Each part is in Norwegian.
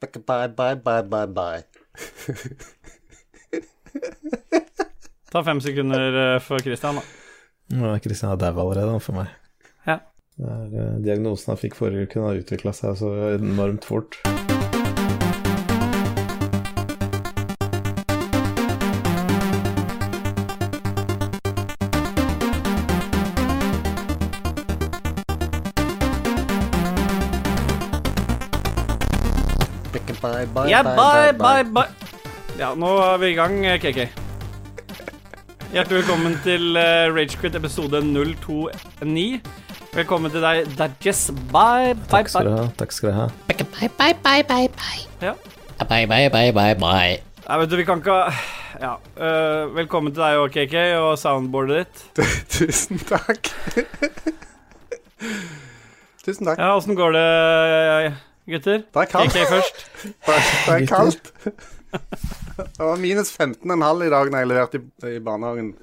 Bye, bye, bye, bye, bye. Ta fem sekunder eh, for Christian, da. Ja, Christian er Kristian dau allerede, for meg. Ja. Det er, eh, diagnosen han fikk forrige uke, har utvikla seg så enormt fort. Bye, bye, Ja, bye, bye, bye. Ja, nå er vi i gang, eh, KK. Hjertelig velkommen til uh, Ragequit episode 029. Velkommen til deg, Dajess. Bye, bye, Takk skal du ha. Takk skal du ha. Bye, bye, bye, bye, bye. Ja. Bye, bye, bye, bye, bye. Nei, vet du, vi kan ikke Ja. Uh, velkommen til deg og KK og soundboardet ditt. Tusen takk. Tusen takk. Ja, åssen går det, eh, gutter? Det er kaldt. KK først. Det er, det er kaldt. Det var minus 15,5 i dag når jeg leverte i, i barnehagen.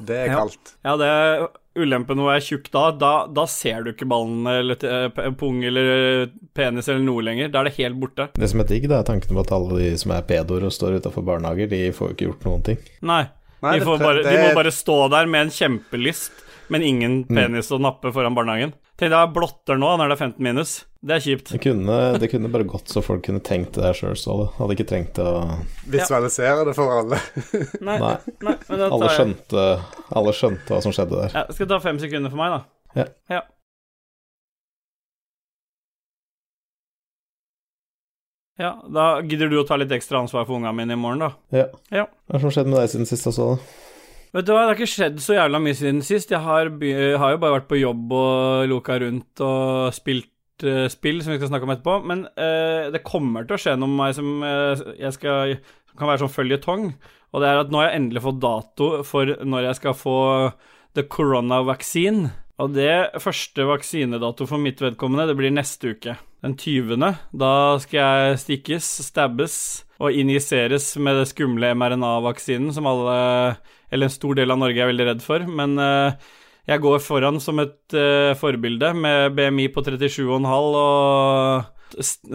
Det er kaldt. Ja, det er ulempen når jeg er tjukk da. da. Da ser du ikke ballen eller eh, pung eller penis eller noe lenger. Da er det helt borte. Det som er digg, da, er tanken på at alle de som er pedoer og står utafor barnehager, de får jo ikke gjort noen ting. Nei. Nei, de, får bare, de må bare stå der med en kjempelyst, men ingen penis å nappe foran barnehagen. Tenk deg blotter nå når det er 15 minus. Det er kjipt. Det kunne, det kunne bare gått så folk kunne tenkt det sjøl, Ståle. Hadde ikke trengt å Visualisere det for alle. Nei, Nei. nei men Alle skjønte, alle skjønte hva som skjedde der. ja, Skal det ta fem sekunder for meg, da? Ja. ja. Ja, da gidder du å ta litt ekstra ansvar for ungene mine i morgen, da. Ja. Ja. Hva har det som skjedde med deg siden sist, Ståle? Vet du hva, det har ikke skjedd så jævla mye siden sist. Jeg har, har jo bare vært på jobb og loka rundt og spilt spill, som vi skal snakke om etterpå. Men eh, det kommer til å skje noe med meg som eh, jeg skal, kan være sånn føljetong. Og det er at nå har jeg endelig fått dato for når jeg skal få the corona vaccine. Og det første vaksinedato for mitt vedkommende, det blir neste uke. Den 20. Da skal jeg stikkes, stabbes og injiseres med det skumle mRNA-vaksinen som alle, eller en stor del av Norge er veldig redd for. Men eh, jeg går foran som et uh, forbilde med BMI på 37,5 og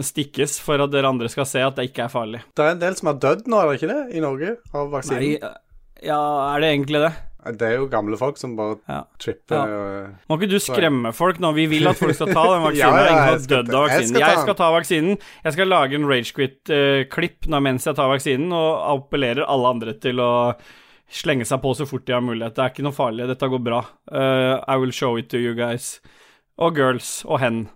stikkes for at dere andre skal se at det ikke er farlig. Det er en del som har dødd nå, er det ikke det? I Norge, av vaksinen? Nei, ja, er det egentlig det? Det er jo gamle folk som bare Ja. tripper Ja. og Må ikke du skremme folk nå? Vi vil at folk skal ta den vaksinen. Ja, ja, jeg skal ta- jeg skal Jeg skal ta vaksinen. Jeg skal lage en Ragequit-klipp mens jeg tar vaksinen, og appellerer alle andre til å slenge seg på så fort de har mulighet. Det er ikke noe farlig. Dette går bra. Uh, I will show it to you guys. Og girls. Og hen,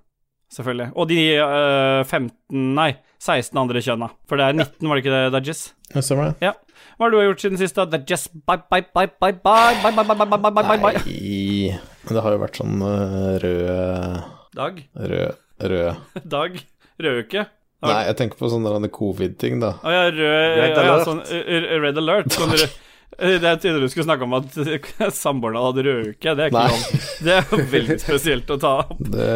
selvfølgelig. Og de uh, 15 Nei, 16 andre kjønna. For det er 19, var det ikke det, Dudges? Ja, Stemmer det? Ja. Hva har du gjort siden sist, da? Dudges, bye, bye, bye, bye, bye, bye, bye, bye, bye, bye, bye. Nei Men det har jo vært sånn øh, rød Dag? Rød Rød Dag? Røduke? Nei, jeg tenker på sånne covid-ting, da. Å ja, rød Red ja, alert. Sånn, uh, red alert. Sånn, rød- Eh, det jeg trodde du skulle snakke om at samboerne hadde røyke, Det er ikke Nei. lov. Det er veldig spesielt å ta opp. Det,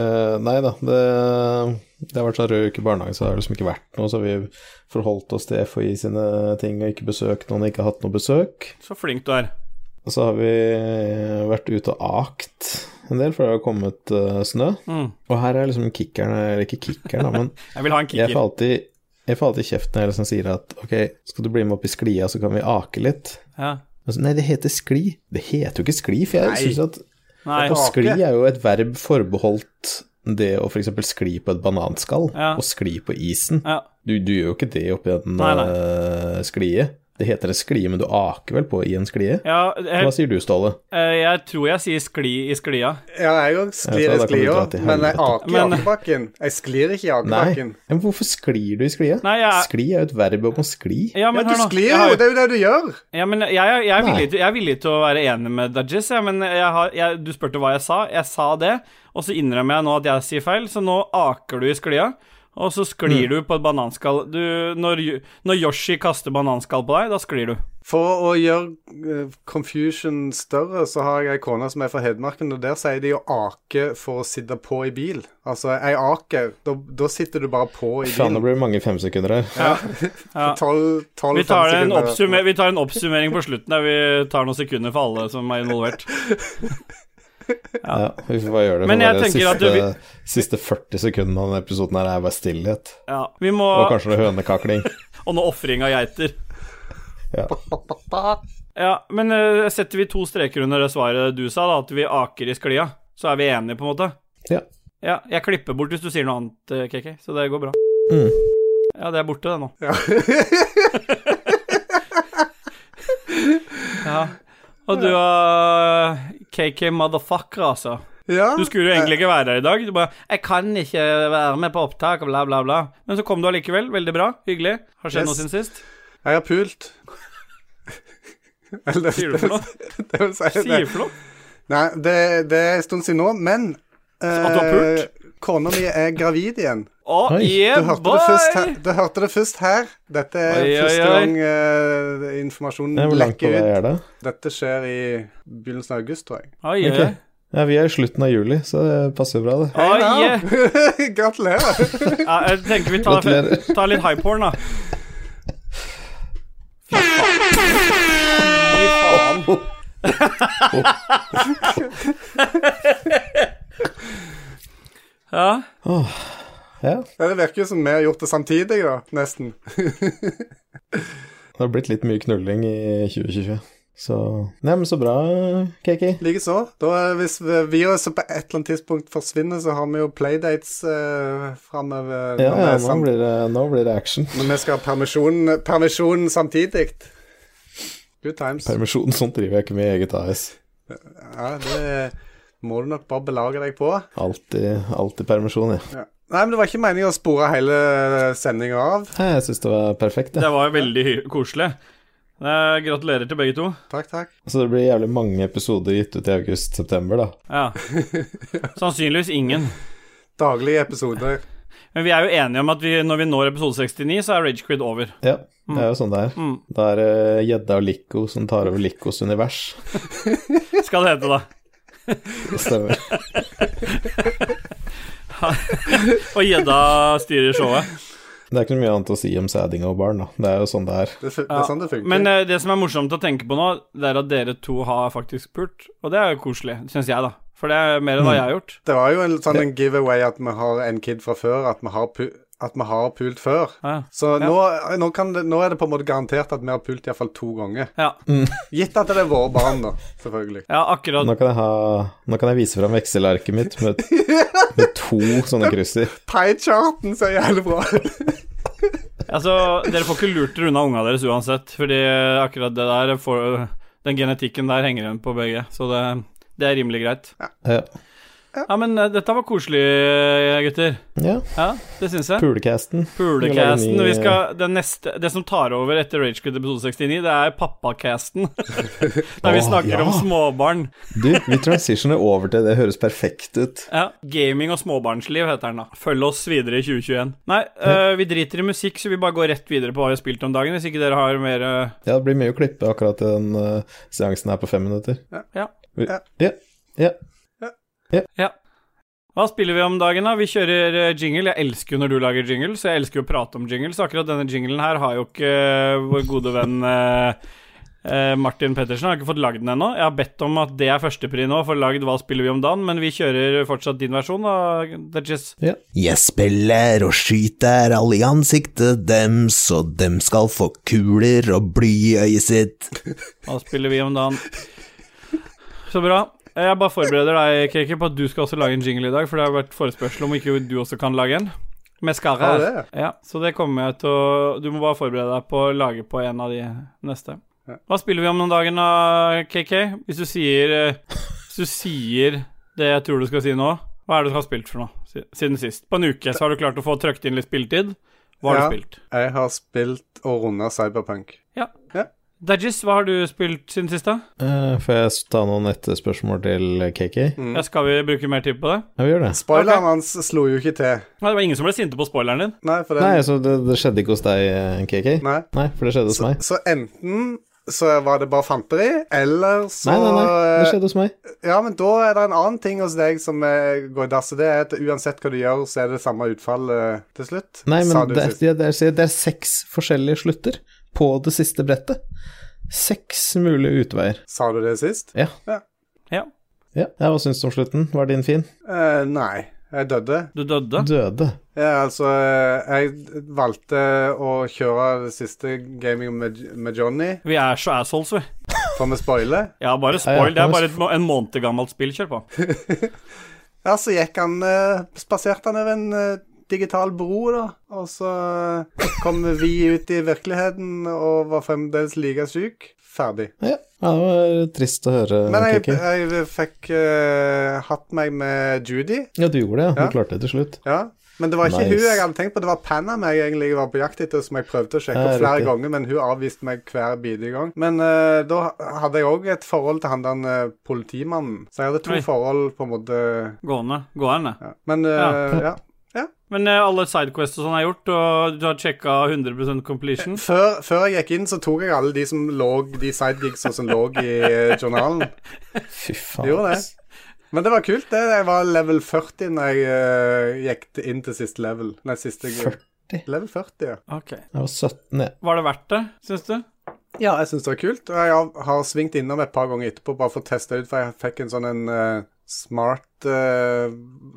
nei da, det, det har vært sånn rød uke i barnehagen, så det har liksom ikke vært noe. Så har vi forholdt oss til FHI sine ting og ikke besøkt noen, ikke hatt noe besøk. Så flink du er. Og så har vi vært ute og akt en del, for det har kommet eh, snø. Mm. Og her er liksom kickeren, eller ikke kickeren, da, men Jeg vil ha en jeg får alltid jeg får alltid kjeft når jeg liksom sier at ok, skal du bli med opp i sklia, så kan vi ake litt. Ja. Altså, nei, det heter skli. Det heter jo ikke skli, for jeg syns at Nei. Og skli er jo et verb forbeholdt det å f.eks. skli på et bananskall, Ja. og skli på isen. Ja. Du, du gjør jo ikke det oppi en Nei, nei. eh, sklie. Det heter en sklie, men du aker vel på i en sklie? Ja, Hva sier du, Ståle? eh, jeg tror jeg sier skli i sklia. Ja, jeg òg sklir Ja, i sklia, men jeg aker i akebakken. Jeg sklir ikke i Nei, akebakken. men hvorfor sklir du i sklia? Nei, jeg Skli er jo et verb om å skli. Ja, Ja, men du sklir jo, har det er jo det du gjør. Ja, men jeg, jeg, jeg, er villig til, jeg er villig til å være enig med Dajis, ja, men jeg har, jeg, du spurte hva jeg sa. Jeg sa det, og så innrømmer jeg nå at jeg sier feil, så nå aker du i sklia, og så sklir du på et bananskall. Du, når, når Yoshi kaster bananskall på deg, da sklir du. For å gjøre uh, confusion større, så har jeg ei kone som er fra Hedmarken, og der sier de å ake for å sitte på i bil. Altså, ei aker, da, da sitter du bare på i Faen, nå bilen. blir det mange femsekunder her. Ja. ja. 12, 12, Vi tar, en vi tar en oppsummering på slutten der vi tar noen sekunder for alle som er involvert. Ja, vi får bare gjøre det. Men jeg bare tenker at siste, du- siste 40 sekundene av denne episoden her er bare stillhet. Ja, vi må Og kanskje noe hønekakling. Og noe ofring av geiter. Ja. Ja, men eh, setter vi to streker under det svaret du sa, da, at vi aker i sklia, så er vi enige, på en måte? Ja. Ja, jeg klipper bort hvis du sier noe annet, eh, KK, så det går bra. Mm. Ja, det er borte, det nå. Ja. Ja. Og du var KK motherfucker, altså. ja. Du skulle jo egentlig ikke være der i dag. Du bare 'Jeg kan ikke være med på opptak', og bla, bla, bla. Men så kom du allikevel. Veldig bra. Hyggelig. Har skjedd Yes. noe siden sist? Jeg har pult. Eller Sier du for noe? det vil si Sier for noe? Nei, det, det er en stund siden nå, men At du har pult? Kona mi er gravid igjen. Oh, yeah, Du hørte, boy! det først her, du hørte det først her. Dette er Oi, første oi. gang uh, informasjonen lekker ut. det? Dette skjer i begynnelsen av august, tror jeg. Oi, okay. Ja, vi er i slutten av juli, så det passer bra, det. Hey, Hey yeah. Gratulerer. Ja, jeg tenker vi tar, tar litt high porn, da. Fy faen. Fy faen. Ja. Ja. Ja, det virker jo som vi har gjort det samtidig, da. Nesten. Det har blitt litt mye knulling i 2020. Så Nei, men så bra, KK. Likeså. Hvis viruset på et eller annet tidspunkt forsvinner, så har vi jo playdates eh, framover. Ja, ja, er nå blir det, nå blir det action. Men vi skal ha permisjon, permisjon samtidig. Good times. Permisjon, sånt driver jeg ikke med i eget AS. Ja, det må du nok bare belage deg på. Alltid, alltid permisjon, ja. Ja. Nei, men det var ikke meningen å spore hele sendinga av. Nei, Jeg syns det var perfekt, Det var veldig koselig. Eh, gratulerer til begge to. Takk, takk. Så det blir jævlig mange episoder gitt ut i august-september, da. Ja. Sannsynligvis ingen. Daglige episoder. Men vi er jo enige om at vi, når vi når episode 69, så er Ragequid over. Ja, det er jo sånn det er. Mm. Da er det gjedda og Lico som tar over Licos univers. Skal det hete, da. Stemmer. Og gjedda styrer showet. Det er ikke noe mye annet å si om sæding og barn, da. Det er jo sånn det er. Det, det er sånn det funker. Men uh, det som er morsomt å tenke på nå, det er at dere to har faktisk pult. Og det er jo koselig, syns jeg, da. For det er mer enn hva jeg har gjort. det var jo en sånn en giveaway at vi har en kid fra før, at vi har, pu at vi har pult før. Ja. Så Ja. nå, nå, kan det, nå er det på en måte garantert at vi har pult iallfall to ganger. Ja. Gitt at det er våre barn, da, selvfølgelig. ja, akkurat. Nå kan jeg, ha, nå kan jeg vise fram vekselarket mitt med, med to sånne krysser. Pie-charten ser jævlig bra ut. Altså, dere får ikke lurt dere unna unga deres uansett, fordi akkurat det der får, Den genetikken der henger igjen på begge, så det, det er rimelig greit. Ja. Ja, men eh, dette var koselig, eh, gutter. ja. Ja, det syns jeg. Pulecasten. Pulecasten. Vi skal, det, neste, det som tar over etter Ragequid episode 69, det er pappacasten. Der vi snakker ja. om småbarn. Du, vi transitioner over til det høres perfekt ut. Ja, Gaming og småbarnsliv heter den da. Følg oss videre i 2021. Nei, øh, vi driter i musikk, så vi bare går rett videre på hva vi har spilt om dagen. Hvis ikke dere har mer øh, Ja, det blir mye å klippe akkurat den uh, seansen her på fem minutter. Ja. Vi, Ja. ja. Ja. Ja. Hva spiller vi om dagen, da? Vi kjører øh, jingle. Jeg elsker jo når du lager jingle, så jeg elsker jo å prate om jingle. Så akkurat denne jinglen her har jo ikke øh, vår gode venn øh, Martin Pettersen har ikke fått lagd den ennå. Jeg har bedt om at det er førstepri nå, for lagd Hva spiller vi om dagen, men vi kjører fortsatt din versjon, da, Dudges. Jeg spiller og skyter alle i ansiktet dem, så dem skal få kuler og bly i øyet sitt. Hva spiller vi om dagen? Så bra. Jeg bare forbereder deg, KK, på at du skal også lage en jingle i dag, for det har vært forespørsel om ikke du også kan lage en. Med skarre her. det? Ja, så det kommer jeg til å Du må bare forberede deg på å lage på en av de neste. Hva spiller vi om noen dagen da, KK? Hvis du sier eh, Hvis du sier det jeg tror du skal si nå, hva er det du har spilt for noe siden sist? På en uke så har du klart å få trøkt inn litt spilletid. Hva har Ja. du spilt? Jeg har spilt og runda Cyberpunk. Dajis, hva har du spilt siden sist, da? Uh, får jeg ta noen etterspørsmål til KK? Mm. Ja, skal vi bruke mer tid på det? Ja, vi gjør det. Spoileren hans slo jo ikke til. Nei, det var ingen som ble sinte på spoileren din. Nei, for Nei, så det, det skjedde ikke hos deg, eh, KK? Nei. Nei, for det skjedde hos Så, meg. så enten så var det bare fanteri, eller så Nei, nei, nei, det skjedde hos meg. Ja, men da er det en annen ting hos deg som eh, går i dass, og det er at uansett hva du gjør, så er det samme utfall eh, til slutt. Nei, men det, er- det, er, det er seks forskjellige slutter på det siste brettet. Seks mulige utveier. Sa du det sist? Ja. Ja. Ja, ja Hva syns du om slutten? Var din fin? Uh, nei, jeg døde. Du døde? Døde. Ja, altså Jeg valgte å kjøre det siste gaming med, med Johnny, Vi er så assholes, vi. for vi spoiler. Ja, bare spoil. ja, Det er bare et, en måned gammelt spill. Kjør på. Ja, så gikk han eh, Spaserte han over en eh, digital bro, da. Og så kom vi ut i virkeligheten og var fremdeles like syk. Ferdig. Ja, ja det var trist å høre, Men jeg, jeg fikk uh, hatt meg med Judy. Ja, du gjorde det, ja. Ja. Du klarte det til slutt. Ja. Men det var ikke Nice. hun jeg hadde tenkt på, det var Panam jeg egentlig var på jakt etter, som jeg prøvde å sjekke opp flere riktig. ganger, men hun avviste meg hver bidige gang. Men uh, da hadde jeg òg et forhold til han den uh, politimannen, så jeg hadde to Oi. forhold på en måte Gående. Gående. ja. Men uh, Ja. ja. Men eh, alle sidequests og sånn er gjort, og du har sjekka 100% completion. Før, før jeg gikk inn, så tok jeg alle de som lå De sidegigsa som lå i eh, journalen. Fy faen. Gjorde det. Men det var kult, det. Jeg var level 40 når jeg uh, gikk inn til siste level. Nei, siste 40? Level 40, ja. Ok. Jeg var 17, jeg. Var det verdt det, syns du? Ja, jeg syns det var kult. Og jeg har, svingt innom et par ganger etterpå bare for å teste ut, for jeg fikk en sånn en eh, smart uh,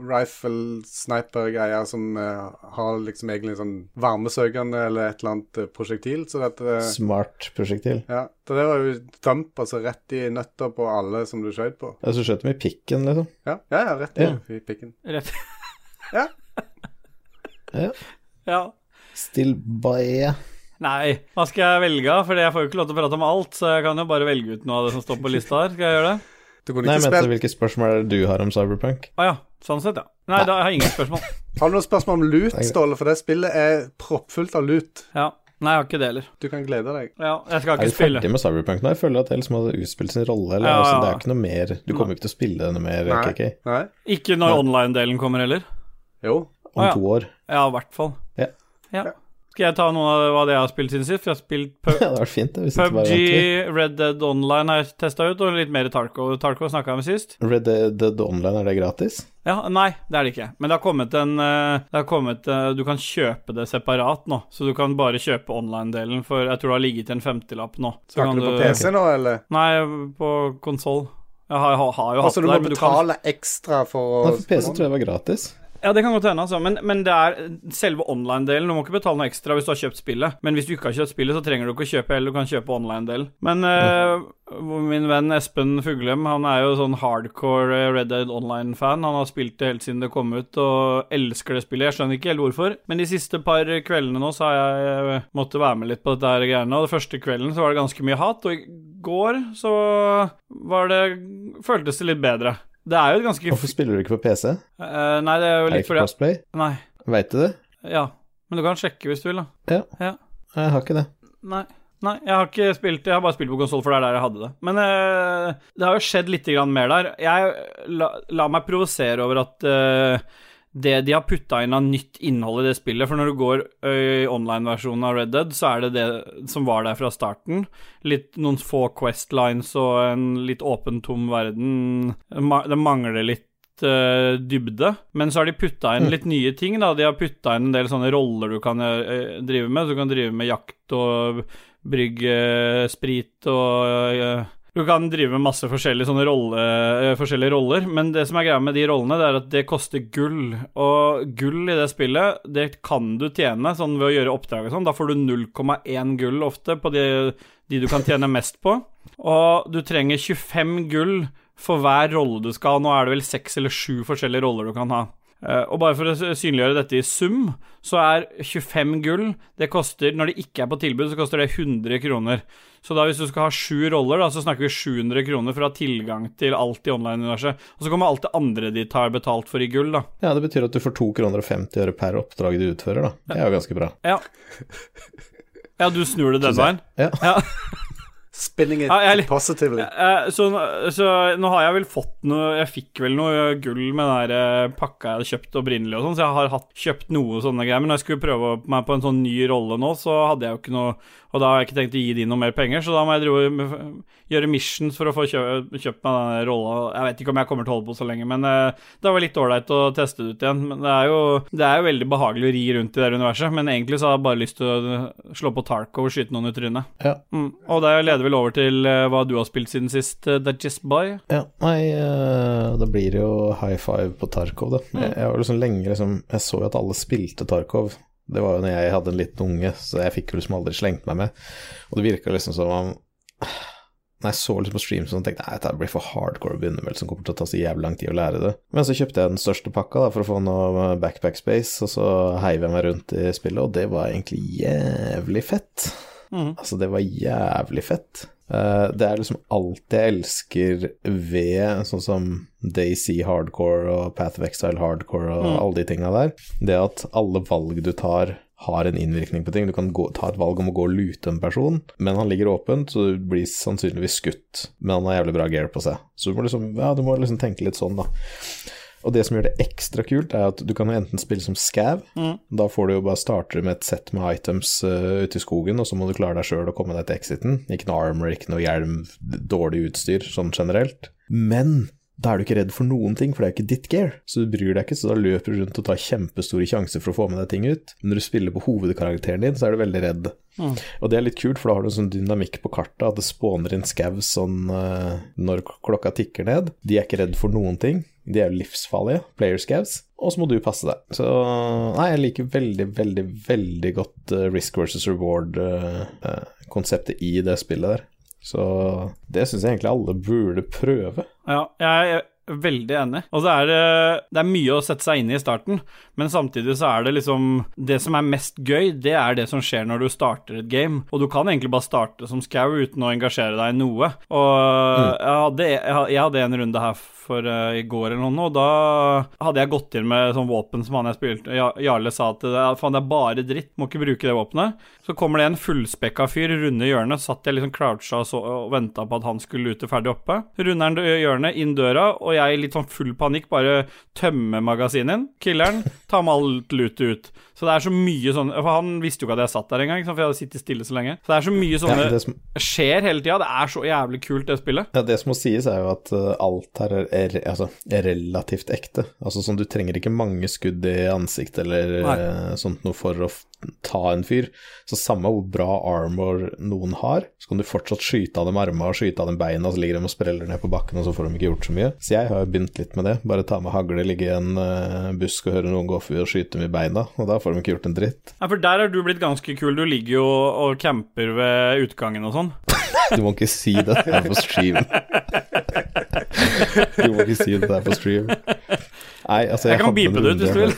rifle sniper-greie som uh, har liksom egentlig sånn varmesøkende eller et eller annet eh, prosjektil. Så dette Smart prosjektil. Ja. Så det var jo dump, altså rett i nøtta på alle som du skjøt på. Altså, skjøt dem i pikken, liksom. Ja, ja, ja rett i, Ja. i pikken. Rett. Ja. Ja. Ja. Still by Nei, hva skal jeg velge? For jeg får jo ikke lov til å prate om alt, så jeg kan jo bare velge ut noe av det som står på lista her. Skal jeg gjøre det? Du kunne Nei, ikke spilt hvilke spørsmål er det du har om Cyberpunk? Å ja. Sånn sett, ja. Nei, da har jeg ingen spørsmål. Har du noen spørsmål om loot, Ståle? For det spillet er proppfullt av loot. Ja. Nei, jeg har ikke det heller. Du kan glede deg. Ja, jeg skal ikke spille. Er du ferdig med Cyberpunk nå? Jeg føler at det liksom hadde utspilt sin rolle. Eller? Ja, Altså, ja. det er ikke noe mer Du kommer jo ikke til å spille det noe mer, Nei. KK, Nei? Ikke når online-delen kommer heller. Jo. om ah, ja. to år. Ja, i hvert fall. Ja. Ja. Skal jeg ta noen av hva det jeg har spilt siden sist? For jeg har spilt pub Ja, fint PubG. Red Dead Online har jeg testa ut, og litt mer Tarko. Tarko snakka jeg med sist. Red Dead Online, er det gratis? Ja, Nei, det er det ikke. Men det har kommet en eh, Det har kommet eh, Du kan kjøpe det separat nå. Så du kan bare kjøpe online-delen for Jeg tror det har ligget til en femtilapp nå. Så Snakker kan du på PC nå, eller? Nei, på konsoll. Jeg har, har, har jo hatt Altså, du det må der, men du kan betale ekstra for å Nei, for PC tror jeg var gratis. Ja, det kan godt hende, altså. Men, men det er selve online-delen. Du må ikke betale noe ekstra hvis du har kjøpt spillet. Men hvis du ikke har kjøpt spillet, så trenger du ikke å kjøpe heller. Du kan kjøpe online-delen. Men uh, min venn Espen Fuglem, han er jo sånn hardcore eh, Red Dead Online-fan. Han har spilt det helt siden det kom ut, og elsker det spillet. Jeg skjønner ikke helt hvorfor. Men de siste par kveldene nå så har jeg eh, måttet være med litt på dette her greiene. Og den første kvelden så var det ganske mye hat, og i går så var det Føltes det litt bedre. Det er jo et ganske Hvorfor spiller du ikke på PC? Uh, Nei, det er jo litt Er det ikke fordi crossplay? Nei. Veit du det? Ja. Men du kan sjekke hvis du vil, da. Ja. ja. Jeg har ikke det. Nei. Nei, jeg har ikke spilt Jeg har bare spilt på konsoll, for det er der jeg hadde det. Men uh, det har jo skjedd litt mer der. Jeg la, la meg provosere over at eh, det de har putta inn av nytt innhold i det spillet For når du går i online-versjonen av Red Dead, så er det det som var der fra starten. Litt, noen få Quest-lines og en litt åpen, tom verden. Det mangler litt eh, dybde. Men så har de putta inn litt nye ting. da De har putta inn en del sånne roller du kan eh, drive med. Du kan drive med jakt og brygge sprit og eh, Du kan drive med masse forskjellige rolle, uh, forskjellige roller. Men det som er greia med de rollene, det er at det koster gull. Og gull i det spillet, det kan du tjene sånn ved å gjøre oppdrag og sånn. Da får du 0,1 gull ofte på de, de du kan tjene mest på. Og du trenger 25 gull for hver rolle du skal ha. Nå er det vel seks eller sju forskjellige roller du kan ha. Uh, og bare for å synliggjøre dette i sum, så er 25 gull Det koster, Når det ikke er på tilbud, så koster det 100 kroner. Så da hvis du skal ha sju roller, da, så snakker vi 700 kroner for å ha tilgang til alt i online-universet. Og så kommer alt det andre de tar betalt for i gull, da. Ja, det betyr at du får 2 kroner og 50 øre per oppdrag du utfører, da. Det er jo ganske bra. Ja. Ja, du snur det den veien? Ja. Ja. Spinning it Ja, positively. Ja, Så, så nå har jeg vel fått noe Jeg fikk vel noe gull med den der eh, pakka jeg hadde kjøpt opprinnelig og sånn, så jeg har hatt, kjøpt noe sånne greier. Men når jeg skulle prøve meg på en sånn ny rolle nå, så hadde jeg jo ikke noe Og da har jeg ikke tenkt å gi de noe mer penger, så da må jeg drive, gjøre missions for å få kjøpt, kjøpt meg den rolla. Jeg vet ikke om jeg kommer til å holde på så lenge, men eh, det var litt ålreit å teste det ut igjen. Men det er jo Det er jo veldig behagelig å ri rundt i det universet, men egentlig så har jeg bare lyst til å slå på Tarco og skyte noen i trynet. Ja. Mm. Og det leder vel over til eh, hva du har spilt siden sist, uh, Just Boy. Ja, nei, eh, da blir det jo high five på Tarkov, da. Jeg, jeg var liksom lenge liksom Jeg så jo at alle spilte Tarkov. Det var jo når jeg hadde en liten unge, så jeg fikk jo liksom aldri slengt meg med. Og det virka liksom som om Når jeg så liksom på stream så tenkte jeg at det blir for hardcore å begynne med, som kommer til å ta så jævlig lang tid å lære det. Men så kjøpte jeg den største pakka da, for å få noe backpack space, og så heiv jeg meg rundt i spillet, og det var egentlig jævlig fett. Altså, det var jævlig fett. Eh, det er liksom alt jeg elsker ved sånn som Daisy hardcore og Path of Exile hardcore og alle de tinga der. Det at alle valg du tar, har en innvirkning på ting. Du kan gå, ta et valg om å gå og lute en person, men han ligger åpent, så du blir sannsynligvis skutt. Men han har jævlig bra gear på seg. Så du må liksom, ja, du må liksom tenke litt sånn, da. Og det som gjør det ekstra kult, er at du kan enten spille som scav. Da får du jo bare starte med et sett med items uh, ute i skogen, og så må du klare deg sjøl å komme deg til exiten. Ikke noe armor, ikke noe hjelm, dårlig utstyr sånn generelt. Men da er du ikke redd for noen ting, for det er ikke ditt gear. Så du bryr deg ikke, så da løper du rundt og tar kjempestore sjanser for å få med deg ting ut. Men når du spiller på hovedkarakteren din, så er du veldig redd. Og det er litt kult, for da har du en sånn dynamikk på kartet, at det spåner inn skau sånn eh, når klokka tikker ned. De er ikke redd for noen ting. De er jo livsfarlige, player scavs. Og så må du passe deg. Så nei, jeg liker veldig, veldig, veldig godt eh, risk versus reward-konseptet i det spillet der. Så det syns jeg egentlig alle burde prøve. Ja, jeg veldig enig. Og så er det, det er mye å sette seg inn i i starten, men samtidig så er det liksom Det som er mest gøy, det er det som skjer når du starter et game. Og du kan egentlig bare starte som Scow uten å engasjere deg i noe. Og jeg, hadde, jeg, hadde en runde her for uh, i går eller noe, og da hadde jeg gått inn med sånn våpen som han jeg spilte Jarle sa at det, faen, det er bare dritt, må ikke bruke det våpenet. Så kommer det en fullspekka fyr runde hjørnet, satt jeg liksom croucha og, så- og venta på at han skulle lute ferdig oppe. Runder han hjørnet, inn døra, og jeg i litt sånn full panikk bare tømmer magasinet, killeren, tar med alt lutet ut. Så det er så mye sånn For han visste jo ikke at jeg satt der engang, for jeg hadde sittet stille så lenge. Så det er så mye sånne Ja, som- skjer hele tida. Det er så jævlig kult, det spillet. Ja, det som må sies, er jo at uh, alt her er, er, altså, er relativt ekte. Altså sånn, du trenger ikke mange skudd i ansiktet eller Nei. uh, sånt noe for å ta en fyr. Så samme hvor bra armor noen har, så kan du fortsatt skyte av dem armene og skyte av dem beina, så ligger de og spreller ned på bakken, og så får de ikke gjort så mye. Så jeg har jo begynt litt med det. Bare ta med hagle, ligge i en uh, busk og høre noen gå forbi og skyte dem i beina, og da får de ikke gjort en dritt. Ja, for der har du blitt ganske kul. Du ligger jo og camper ved utgangen og sånn. Du må ikke si det her på stream. Du må ikke si det her på stream. Nei, altså Jeg kan hadde beepe det ut hvis du vil.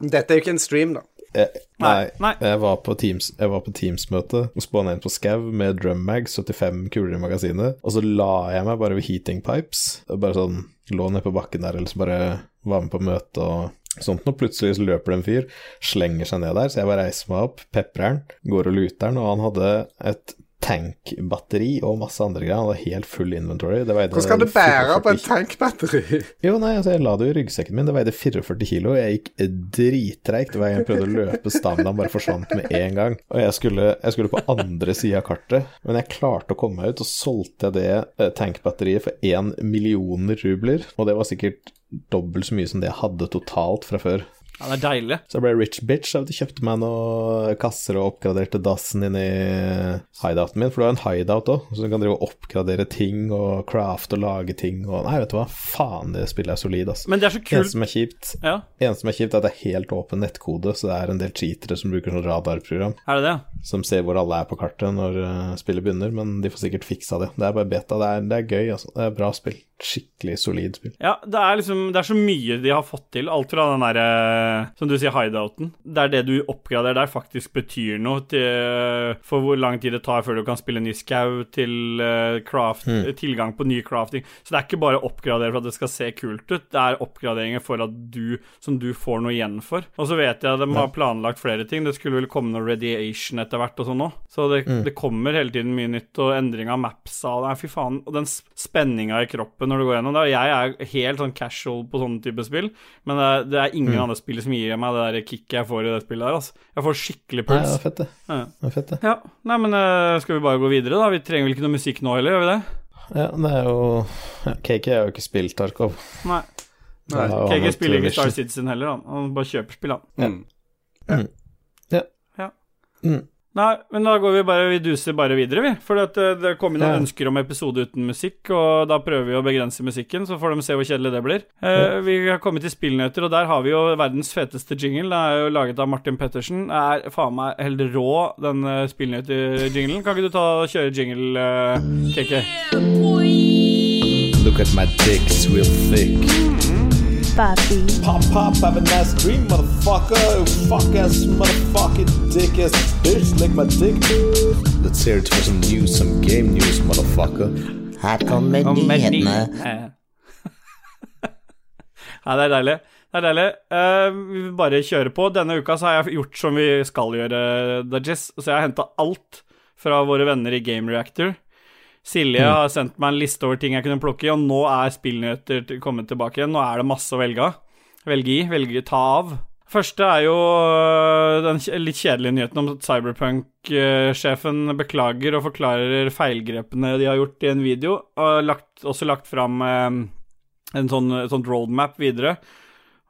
Dette er jo ikke en stream, da. Jeg, nei, Nei, jeg var på Teams Jeg var på Teams-møte og spåna inn på Scav med drummag, 75 kuler i magasinet, og så la jeg meg bare ved heating pipes. Bare sånn lå nede på bakken der, eller så bare var med på møte og sånt noe. Plutselig så løper det en fyr, slenger seg ned der, så jeg bare reiser meg opp, peprer han, går og luter han, og han hadde et tankbatteri og masse andre greier. Han hadde helt full inventory. Hvordan skal du bære på 44 en tankbatteri? jo, nei, altså jeg la det jo i ryggsekken min. Det veide 44 kilo. Jeg gikk drittreigt hver gang jeg prøvde å løpe. stamina, bare forsvant med en gang. Og jeg skulle, jeg skulle på andre sida av kartet, men jeg klarte å komme meg ut, og solgte jeg det eh, tankbatteriet for én million rubler. Og det var sikkert dobbelt så mye som det jeg hadde totalt fra før. Ja, det er deilig. Så jeg ble rich bitch. Jeg kjøpte meg noen kasser og oppgraderte dassen inni hideouten min. For du har en hideout òg, så du kan drive og oppgradere ting og craft og lage ting og Nei, vet du hva, faen, det spillet er solid, altså. Men det er så Eneste kult. som er kjipt, Ja, eneste som er kjipt er at det er helt åpen nettkode, så det er en del cheatere som bruker sånn radarprogram er det det? Som ser hvor alle er på kartet når eh, spillet begynner, men de får sikkert fiksa det. Det er bare beta. Det er, det er gøy, altså. Det er bra spill. Skikkelig solid spill. Ja, det er liksom Det er så mye de har fått til. Alt fra den derre Som du sier, hideouten. Det er det du oppgraderer der, faktisk betyr noe til, for hvor lang tid det tar før du kan spille ny skau, til craft, mm. tilgang på ny crafting. Så det er ikke bare å oppgradere for at det skal se kult ut, det er oppgraderinger for at du som du får noe igjen for. Og så vet jeg at de har planlagt flere ting. Det skulle vel komme noe radiation etter hvert og sånn òg. Så det, det kommer hele tiden mye nytt, og endring av mapsa og Nei, fy faen. Og den spenninga i kroppen når du går gjennom det. Jeg er helt sånn casual på sånne type spill, men det er, det er ingen andre spill som gir meg det der kicket jeg får i det spillet der, altså. Jeg får skikkelig Nei, det puls. er fett, det. Ja. det er fett, det. Ja, nei, men eh, skal vi bare gå videre, da? Vi trenger vel ikke noe musikk nå heller, gjør vi det? Ja, det er jo ja, KK har jo ikke spilt Tarkov. Nei. Nei. et spiller ikke Star Citizen heller, han. Han bare kjøper spill, han. Mm. Ja. Ja. Mm. Nei, men da går vi bare Vi duser bare videre, vi. For at eh, det kom inn noen Ja. ønsker om episode uten musikk, og da prøver vi å begrense musikken, så får de se hvor kjedelig det blir. Eh, vi har kommet til spillnyheter, og der har vi jo verdens feteste jingle. Den er jo laget av Martin Pettersen. Er faen meg helt rå, den uh, spillnyheter-jinglen. Kan ikke du ta og kjøre jingle, uh, KK? Look at my dick, it's real thick. Papi. Pop, pop, have a nice dream, motherfucker. Fuck ass, motherfucking dick ass bitch, lick my dick. Let's hear it for some news, some game news, motherfucker. Her kommer nyhetene. nyhetene. Ja, det er deilig. Det er deilig. Uh, vi vil bare kjøre på. Denne uka så har jeg gjort som vi skal gjøre, Dajis. Så jeg har henta alt fra våre venner i Game Reactor. Silje har sendt meg en liste over ting jeg kunne plukke i, og nå er spillnyheter kommet tilbake igjen. Nå er det masse å velge av. Velge i, velge ta av. Første er jo øh, den litt kjedelige nyheten om at Cyberpunk-sjefen beklager og forklarer feilgrepene de har gjort i en video, og lagt, også lagt fram eh, en sånn, en sånn roadmap videre.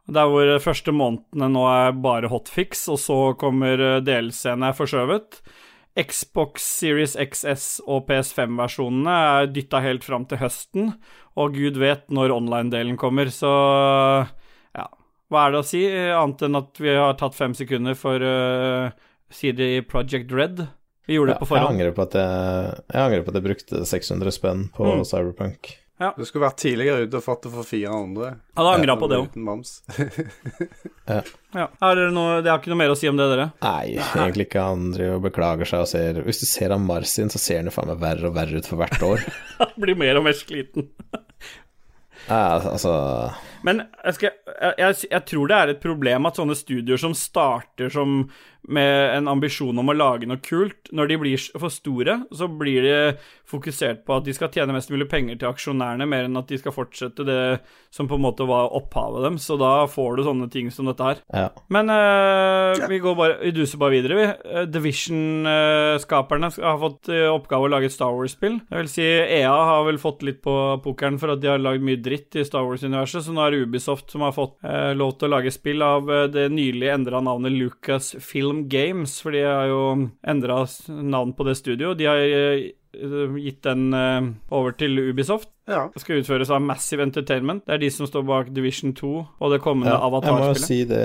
Der hvor første månedene nå er bare hotfix, og så kommer eh, DLC-ene er forskjøvet. Xbox Series XS og PS5-versjonene er dytta helt fram til høsten, og gud vet når online-delen kommer, så ja. Hva er det å si, annet enn at vi har tatt fem sekunder for uh, CD Project Red? Vi gjorde det på jeg, angrer på at jeg, jeg angrer på at jeg brukte 600 spenn på Mm. Cyberpunk. Du skulle vært tidligere ute og fått det for 400. Hadde angra på det òg. Uten moms. Ja. Er det, noe Det har ikke noe mer å si om det, dere? Nei, egentlig ikke. Han driver og beklager seg og ser Hvis du ser han Marsin, så ser han jo faen meg verre og verre ut for hvert år. Blir mer og mer sliten. Ja, altså Men jeg, skal, jeg, jeg, jeg tror det er et problem at sånne studioer som starter som med en ambisjon om å lage noe kult, når de blir for store, så blir de fokusert på at de skal tjene mest mulig penger til aksjonærene, mer enn at de skal fortsette det som på en måte var opphavet dem. Så da får du sånne ting som dette her. Ja. Men eh, vi går bare Vi duser bare videre, vi. Eh, Division-skaperne har fått i oppgave å lage et Star Wars-spill. Jeg vil si EA har vel fått litt på pokeren for at de har lagd mye dritt i Star Wars-universet, så nå er det Ubisoft som har fått eh, lov til å lage spill av eh, det nylig endra navnet Lucas Film Games, for de har jo endra navn på det studioet. De har eh, gitt den eh, over til Ubisoft. Ja. Det skal utføres av Massive Entertainment. Det er de som står bak Division 2 og det kommende Ja, jeg må jo si det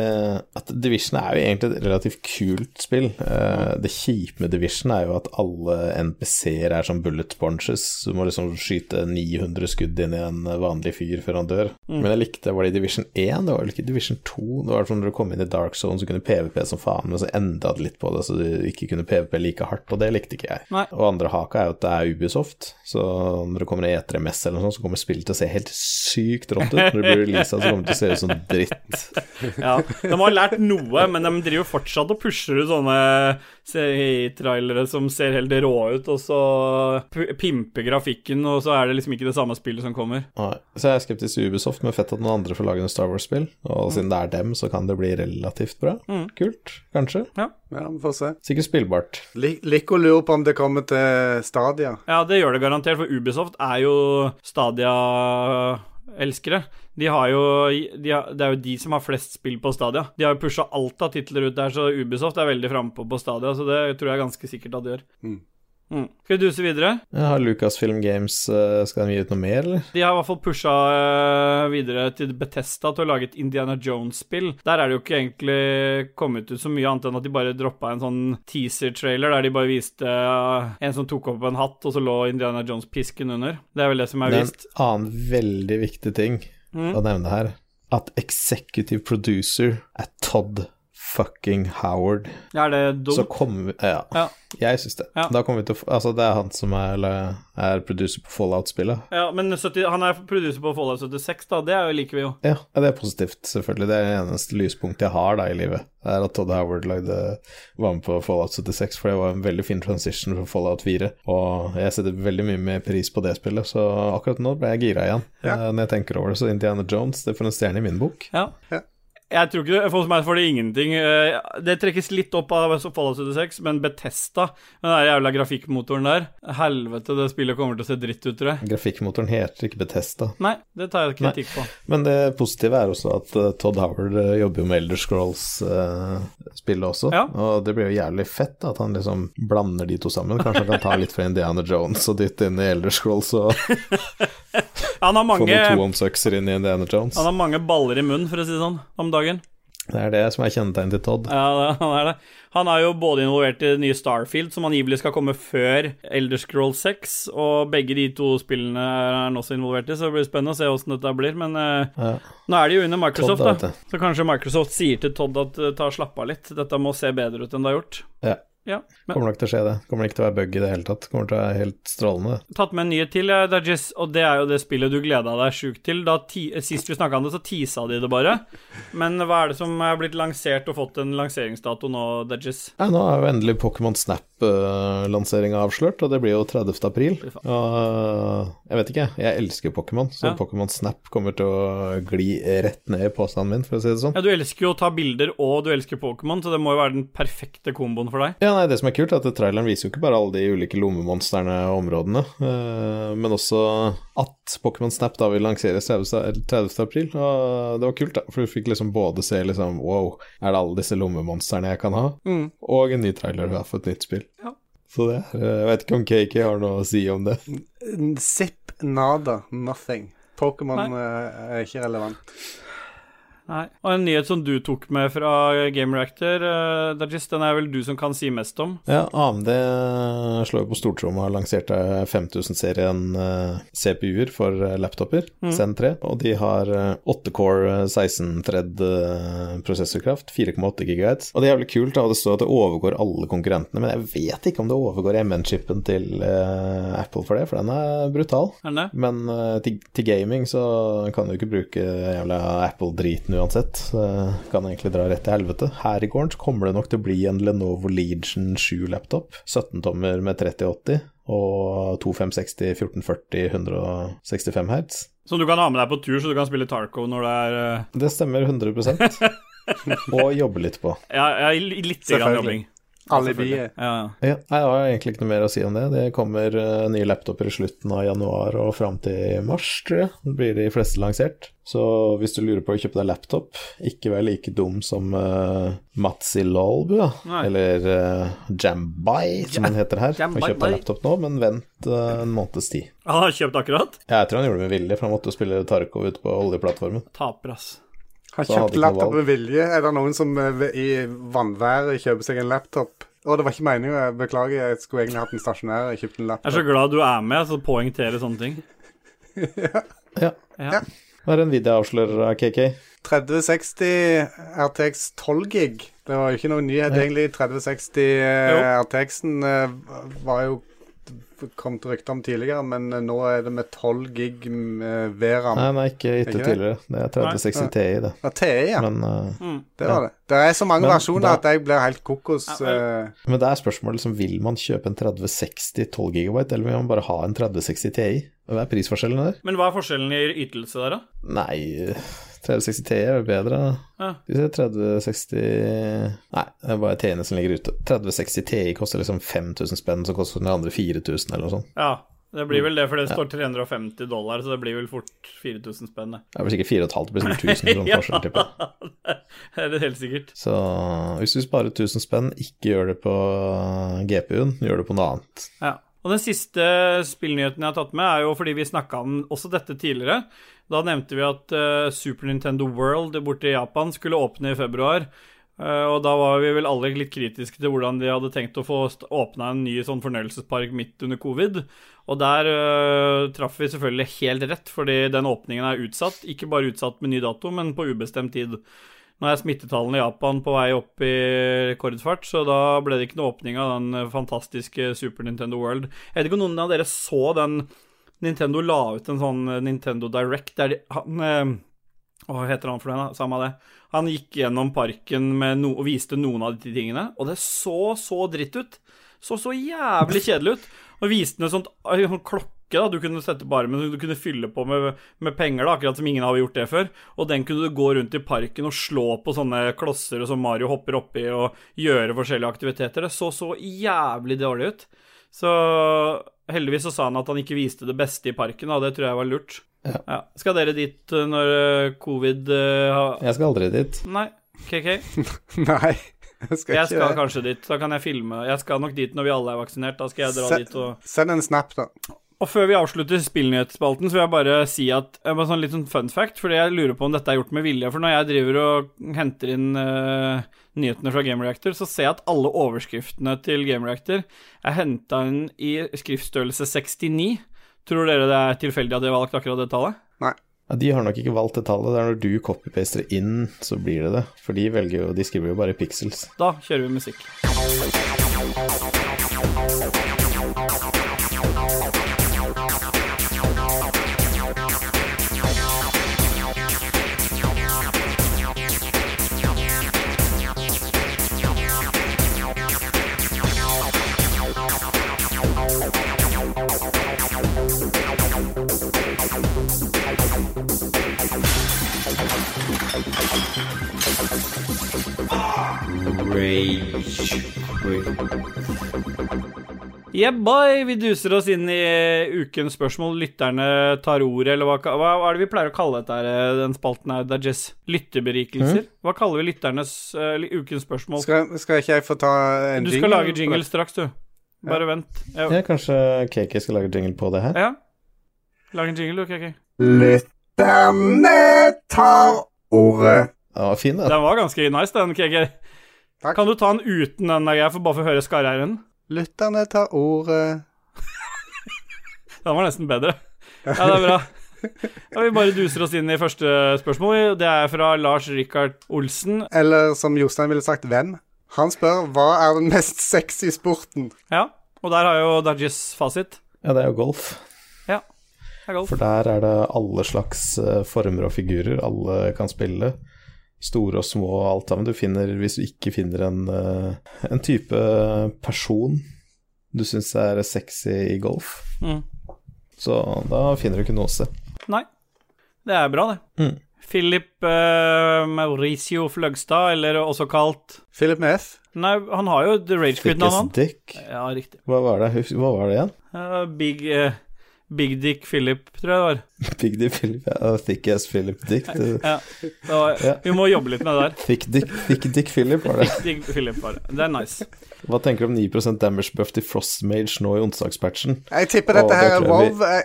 at Division er jo egentlig et relativt kult spill. Uh, det kjipe med Division er jo at alle NPC-er er som bullet sponges. Du må liksom skyte 900 skudd inn i en vanlig fyr før han dør. Men jeg likte Var det i Division 1? Det var vel ikke Division 2? Det var som når du kom inn i Dark Zone, så kunne PVP som faen, men så enda det litt på det, så du ikke kunne PVP like hardt, og det likte ikke jeg. Nei. Og andre haka er jo at det er Ubisoft, så når du kommer i E3-mess eller noe sånt, så kommer spillet til å se helt sykt rått ut. Når det blir releasa, så kommer det til å se ut som dritt. Ja, de har lært noe, men de driver fortsatt og pusher ut sånne CI-trailere som ser helt rå ut, og så pimper grafikken, og så er det liksom ikke det samme spillet som kommer. Nei, Så jeg er skeptisk til Ubisoft, men fett at noen andre får lage noen Star Wars-spill. Og siden det er dem, så kan det bli relativt bra. Kult, kanskje. ja, vi får se. Sikkert spillbart. Lik lik å lure på om det kommer til Stadia. Ja, det gjør det garantert, for Ubisoft er jo Stadia-elskere. De har jo de har, Det er jo de som har flest spill på Stadia. De har jo pusha alt av titler ut der, så Ubisoft er veldig frampå på Stadia, så det tror jeg ganske sikkert at de gjør. Mm. Mm. Skal vi duse videre? Jeg har Lucasfilm Games eh, Skal de gi ut noe mer, eller? De har i hvert fall pusha øh, videre til Betesta til å lage et Indiana Jones-spill. Der er det jo ikke egentlig kommet ut så mye annet enn at de bare droppa en sånn teaser-trailer der de bare viste øh, en som tok opp en hatt, og så lå Indiana Jones-pisken under. Det er vel det som er vist. Det er en annen veldig viktig ting Mm. å nevne her. At executive producer er Todd fucking Howard. Ja, er det Så dumt? kommer vi Ja, Ja. jeg syns det. Ja. Da kommer vi til å Altså, det er han som er, eller, er producer på Fallout-spillet. Ja, men 70, han er producer på Fallout 76, da. Det er jo liker vi jo. Ja, ja, det er positivt, selvfølgelig. Det er det eneste lyspunktet jeg har da i livet. Det er at Todd Howard lagde, var med på Fallout 76, for det var en veldig fin transition fra Fallout 4. Og jeg setter veldig mye mer pris på det spillet, så akkurat nå ble jeg gira igjen Ja. eh, når jeg tenker over det. Så Indiana Jones, det får en stjerne i min bok. Ja. Ja. Jeg tror ikke det, For meg får det ingenting. Eh, Det trekkes litt opp av Fallout 76, men Betesta, den der jævla grafikkmotoren der Helvete, det spillet kommer til å se dritt ut, tror jeg. Grafikkmotoren heter ikke Betesta. Nei, det tar jeg kritikk på. Men det positive er også at eh, Todd Howard eh, jobber jo med Elder Scrolls-spillet også. Ja. Og det blir jo jævlig fett at han liksom blander de to sammen. Kanskje han kan ta litt fra Indiana Jones og dytte inn i Elder Scrolls og Han har få mange, noen tohåndsøkser inn i Indiana Jones. han har mange baller i munnen, for å si det sånn, om dagen. Det er det som er kjennetegnet til Todd. Ja, han er det. Han er jo både involvert i det nye Starfield, som angivelig skal komme før Elder Scroll 6, og begge de to spillene er han også involvert i, så det blir spennende å se åssen dette blir. Men eh, Ja. nå er de jo under Microsoft, Todd, da. Så kanskje Microsoft sier til Todd at eh, ta slapp av litt, dette må se bedre ut enn det har gjort. Ja. Ja. Men Kommer nok til å skje det. Kommer ikke til å være bug i det hele tatt. Kommer til å være helt strålende. tatt med en nyhet til, ja, Dajis, og det er jo det spillet du gleda deg sjukt til. Da ti Sist vi snakka om det, så tisa de det bare. Men hva er det som er blitt lansert og fått en lanseringsdato nå, Dajis? Ja, nå er jo endelig Pokémon Snap-lanseringa avslørt, og det blir jo 30. april. Og øh, jeg vet ikke, jeg elsker Pokémon, så Ja. Pokémon Snap kommer til å gli rett ned i påstanden min, for å si det sånn. Ja, Du elsker jo å ta bilder, og du elsker Pokémon, så det må jo være den perfekte komboen for deg. Ja, nei, Det som er kult, er at traileren viser jo ikke bare alle de ulike lommemonstrene og områdene, øh, men også at Pokémon Snap da vil lanseres 30. 30. april. Og det var kult, da, for du fikk liksom både se liksom Wow, er det alle disse lommemonstrene jeg kan ha? Og en ny trailer ja, for et nytt spill. Ja. Så det er Jeg vet ikke om KK har noe å si om det. Zip nada, nothing. Pokémon eh, er ikke relevant. Nei. Og en nyhet som du tok med fra Game Reactor, uh, Dajis, den er vel du som kan si mest om? Ja, AMD slår jo på stortromma og lanserte 5000-serien uh, CPU-er for laptoper, mm. Zen 3. Og de har eh, 8-core 16-thread eh, prosessorkraft, 4,8 gigahertz. Og det er jævlig kult, da, det står at det overgår alle konkurrentene, men jeg vet ikke om det overgår MN-chipen til uh, Apple for det, for den er brutal. Er? Men eh, til, til gaming så kan du ikke bruke jævla Apple-driten uansett. Så kan egentlig dra rett til helvete. Her i gården så kommer det nok til å bli en Lenovo Legion 7-laptop. 17-tommer med 3080 og 2560, 1440, 165 hertz. Som du kan ha med deg på tur, så du kan spille Tarco når det er eh, Det stemmer 100% Og jobbe litt på. Ja, ja litt jobbing. Alibiet. Ja, ja. Ja, jeg har egentlig ikke noe mer å si om det. Det kommer uh, nye laptoper i slutten av januar og fram til mars, tror jeg. Da blir de fleste lansert. Så hvis du lurer på å kjøpe deg laptop, ikke vær like dum som uh, Matsi Lolbu, da. Eller uh, Jambai, som han heter her. Jambai, kjøp deg laptop nå, men vent uh, en måneds tid. Han har kjøpt akkurat? Jeg tror han gjorde det med vilje, for han måtte jo spille Tarkov ute på oljeplattformen. Taper, ass. Ikke noe laptop med vilje. Er det noen som eh, i vannværet kjøper seg en laptop? Å, det var ikke meninga. Beklager, jeg skulle egentlig hatt en stasjonær. Jeg kjøpte en laptop. Jeg er så glad du er med, så poengterer sånne ting. Ja. Ja. Hva er Nvidia avslører av KK? 3060 RTX 12 gig. Det var jo ikke noe nyhet, egentlig. 3060 Jo. eh, RTX-en eh, var jo kommet rykter om tidligere, men eh, nå er det med 12 gig med VRAM. Nei, nei, ikke etter tidligere. Det er 3060 Nei. Ti, det. Ja, TI, ja. Men uh, Mm. Det var det. Det er så mange Men versjoner da- at jeg blir helt kokos. Ja, eh, Men det er spørsmålet liksom, vil man kjøpe en 3060 12 GB, eller vil man bare ha en 3060 Ti? Hva er prisforskjellen der? Men hva er forskjellen i ytelse der, da? Nei, 3060 Ti er jo bedre. Ja. Skal vi se, 3060 Nei, det er bare Ti-ene som ligger ute. 3060 Ti koster liksom 5000 spenn, så koster den andre 4000 eller noe sånt. Ja, det blir vel det, for det står 350 dollar, så det blir vel fort 4000 spenn, det. Det er vel sikkert 4500, det blir sikkert 1000 kroner forskjell, tipper jeg. det er det helt sikkert. Så hvis du sparer 1000 spenn, ikke gjør det på GPU-en, gjør det på noe annet. Ja. Og den siste spillnyheten jeg har tatt med, er jo fordi vi snakka om også dette tidligere. Da nevnte vi at uh, Super Nintendo World borte i Japan skulle åpne i februar. Uh, og da var vi vel alle litt kritiske til hvordan de hadde tenkt å få åpna en ny sånn fornøyelsespark midt under covid. Og der uh, traff vi selvfølgelig helt rett, fordi den åpningen er utsatt. Ikke bare utsatt med ny dato, men på ubestemt tid. Nå er smittetallene i Japan på vei opp i rekordfart, så da ble det ikke noe åpning av den eh, fantastiske Super Nintendo World. Jeg vet ikke om noen av dere så den Nintendo la ut en sånn eh, Nintendo Direct der de, han, eh, Hva heter han for da? Samme det. Han gikk gjennom parken no og viste noen av de tingene, og det så så dritt ut. Så så jævlig kjedelig ut. Og viste noe en sånn klokke da, du kunne sette på armen, du kunne fylle på med, med penger, da, akkurat som ingen har gjort det før. Og den kunne du gå rundt i parken og slå på sånne klosser som Mario hopper oppi, og gjøre forskjellige aktiviteter. Det så så jævlig dårlig ut. Så heldigvis så sa han at han ikke viste det beste i parken, og det tror jeg var lurt. Ja. Skal dere dit eh, når eh, covid eh, har Jeg skal aldri dit. Nei, KK. Nei, jeg skal Jeg skal kanskje dit. Da kan jeg filme. Jeg skal nok dit når vi alle er vaksinert. Da skal jeg dra Se- dit og Send en snap, da. Og før vi avslutter spillnyhetsspalten, så vil jeg bare si at eh, bare sånn litt sånn fun fact, fordi jeg lurer på om dette er gjort med vilje. For når jeg driver og henter inn uh, nyhetene fra Game Reactor, så ser jeg at alle overskriftene til Game Reactor er henta inn i skriftstørrelse 69. Tror dere det er tilfeldig at de har valgt akkurat det tallet? Ja, de har nok ikke valgt det tallet. Det er når du copypaster inn, så blir det det. For de velger jo De skriver jo bare pixels. Da kjører vi musikk. Yeah, boy! Vi duser oss inn i ukens spørsmål. Lytterne tar ordet, eller hva, hva, hva er det vi pleier å kalle dette, her, den spalten her, Dajess? Lytteberikelser? Hva kaller vi lytternes uh, ukens spørsmål? Skal, skal ikke jeg få ta en jingle? Du skal lage jingle straks, du. Bare vent. Ja. Ja, kanskje KK skal lage jingle på det her? ja. Lag en jingle, du, KK. Lytterne tar ordet. Ja, fin, da. Den var ganske nice, den, KK. Takk. Kan du ta den uten den der greia, for bare for å høre skarreieren? Lytterne tar ordet. Den var nesten bedre. Ja, det er bra. Ja, vi bare duser oss inn i første spørsmål. Det er fra Lars Rikard Olsen. Eller som Jostein ville sagt, hvem? Han spør hva er den mest sexy sporten? Ja, og der har jo Dajis fasit. Ja, det er jo golf. Ja, det er golf. For der er det alle slags eh, former og figurer. Alle kan spille. Store og små og alt sammen. Du finner, hvis du ikke finner en, eh, en type person du syns er sexy i golf, Mm. så da finner du ikke noe sted. Nei, det er bra, det. Mm. Philip uh, Mauricio Fløgstad, eller også kalt Philip med F. Nei, han har jo The Rage Quit-navnet, han. Dick. Ja, riktig. Hva var det, hva var det igjen? Uh, Big, eh, Big Dick Philip, tror jeg det var. Big dick Philip. Ja, thick Ass Philip dick. Ja, det var Ja. Vi må jobbe litt med det der. Thick dick, thick dick Philip, var det. Thick Dick Philip, var Det Det er nice. Hva tenker du om 9 damage buff til Frostmage nå i onsdagspatchen? Jeg tipper dette her er WoW. Jeg,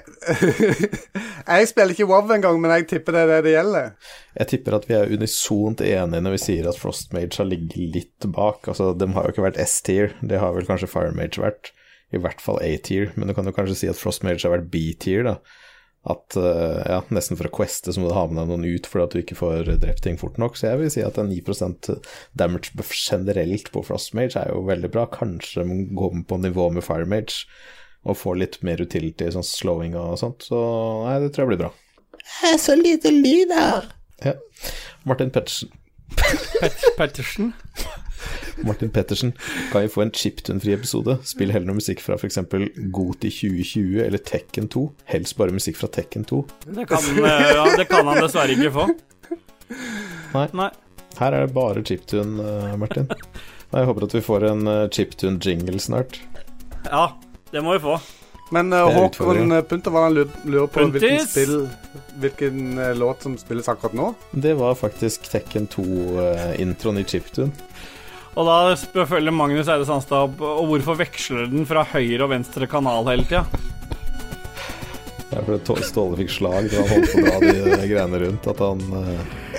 jeg spiller ikke WoW engang, men jeg tipper det er det det gjelder. Jeg tipper at vi er unisont enige når vi sier at Frostmage har ligget litt bak. Altså, de har jo ikke vært S-tier, det har vel kanskje Firemage vært. I hvert fall A-tier, men du kan jo kanskje si at Frostmage har vært B-tier, da. At eh, ja, nesten for å queste så må du ha med deg noen ut fordi at du ikke får drept ting fort nok. Så jeg vil si at en 9% damage buff generelt på Frostmage er jo veldig bra. Kanskje går på nivå med Firemage og får litt mer utility, sånn slowing og sånt. Så nei, det tror jeg blir bra. Det er så lite lyd her. Ja. Martin Pettersen. Pet Pettersen. Martin Pettersen, kan vi få en chiptune-fri episode? Spill heller noe musikk fra f.eks. Goti 2020 eller Tekken 2. Helst bare musikk fra Tekken 2. Det kan, eh, ja, det kan han dessverre ikke få. Nei. Nei. Her er det bare chiptune, eh, Martin. Jeg håper at vi får en eh, chiptune-jingle snart. Ja, det må vi få. Men uh, Håkon utfordringen. uh, Punter, hva lurer, på hvilken spill Hvilken uh, låt som spilles akkurat nå? Det var faktisk Tekken 2-introen i chiptune. Og da følger Magnus Eide Sandstad opp Og hvorfor veksler den fra høyre og venstre kanal hele tida? Det er fordi Ståle fikk slag da han holdt på å dra de eh, greiene rundt. At han eh,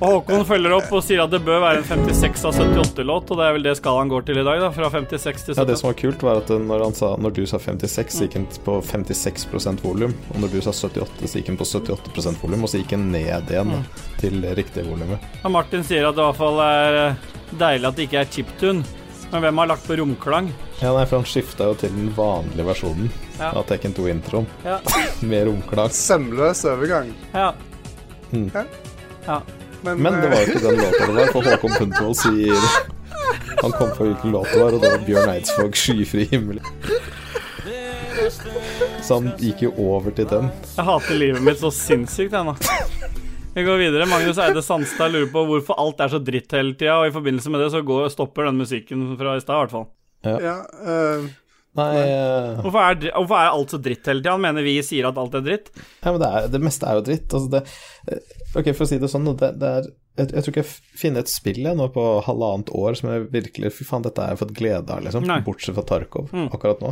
Og Håkon følger opp og sier at det bør være en 56 av 78-låt, og det er vel det skalaen går til i dag, da. Fra 56 til Ja, det som var kult, var at når, han sa, når du sa 56, så gikk den på 56% volum. Og når du sa 78, så gikk den på 78 volum, og så gikk den ned igjen da, til riktig volumet. Martin sier at det i hvert fall er eh, deilig at det ikke er chiptune. Men hvem har lagt på romklang? Ja, nei, for han skifta jo til den vanlige versjonen Ja. av Tekken 2-introen, Ja. med romklang. Sømløs overgang. ja. Ja. Men, Men det eh, var jo ikke den låta det var, for Håkon Puntervold sier Han kom på hvilken låt det var, og det var Bjørn Eidsvåg 'Skyfri himmel'. Så han gikk jo over til den. Jeg hater livet mitt så sinnssykt, jeg nå. Vi går videre. Magnus Eide Sandstad lurer på hvorfor alt er så dritt hele tida, og i forbindelse med det så går, stopper den musikken fra i stad, i hvert fall. ja, eh, Nei, uh, Hvorfor er, hvorfor er alt så dritt hele tida? Han mener vi sier at alt er dritt. ja, men det, er, det meste er jo dritt. Altså det, eh, ok, for å si det sånn, det, det er jeg, jeg tror ikke jeg finner et spill jeg nå på halvannet år som jeg virkelig Fy faen, dette har jeg fått glede av, liksom. Nei. Bortsett fra Tarkov Mm. akkurat nå.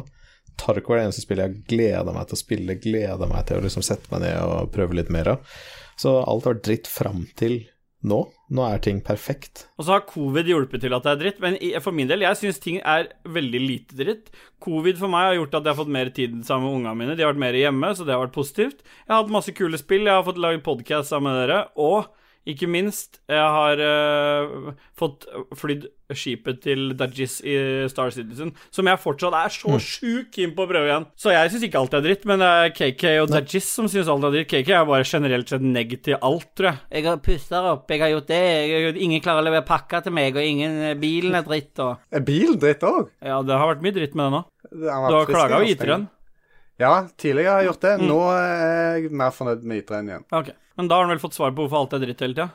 Tarkov er det eneste spillet jeg gleder meg til å spille, gleder meg til å liksom sette meg ned og prøve litt mer av. Så alt har vært dritt fram til nå. Nå er ting perfekt. Og så har covid hjulpet til at det er dritt, men for min del, jeg syns ting er veldig lite dritt. Covid for meg har gjort at jeg har fått mer tid sammen med ungene mine. De har vært mer hjemme, så det har vært positivt. Jeg har hatt masse kule spill, jeg har fått laget podkast sammen med dere, og ikke minst, jeg har uh, fått flydd skipet til Dajis i Star Citizen, som jeg fortsatt er så sjukt keen på å prøve igjen. Så jeg syns ikke alt er dritt, men det er KK og Dajis som syns alt er dritt. KK er bare generelt sett negg til alt, tror jeg. Jeg har pussa opp, jeg har gjort det, jeg, ingen klarer å levere pakker til meg, og ingen bilen er dritt, og er bilen dritt òg? Ja, det har vært mye dritt med det nå. Du har klaga og gitt den. Ja, tidligere har jeg gjort det. Mm. Nå er jeg mer fornøyd med ytre enn igjen. Ok, Men da har han vel fått svar på hvorfor alt er dritt hele tida?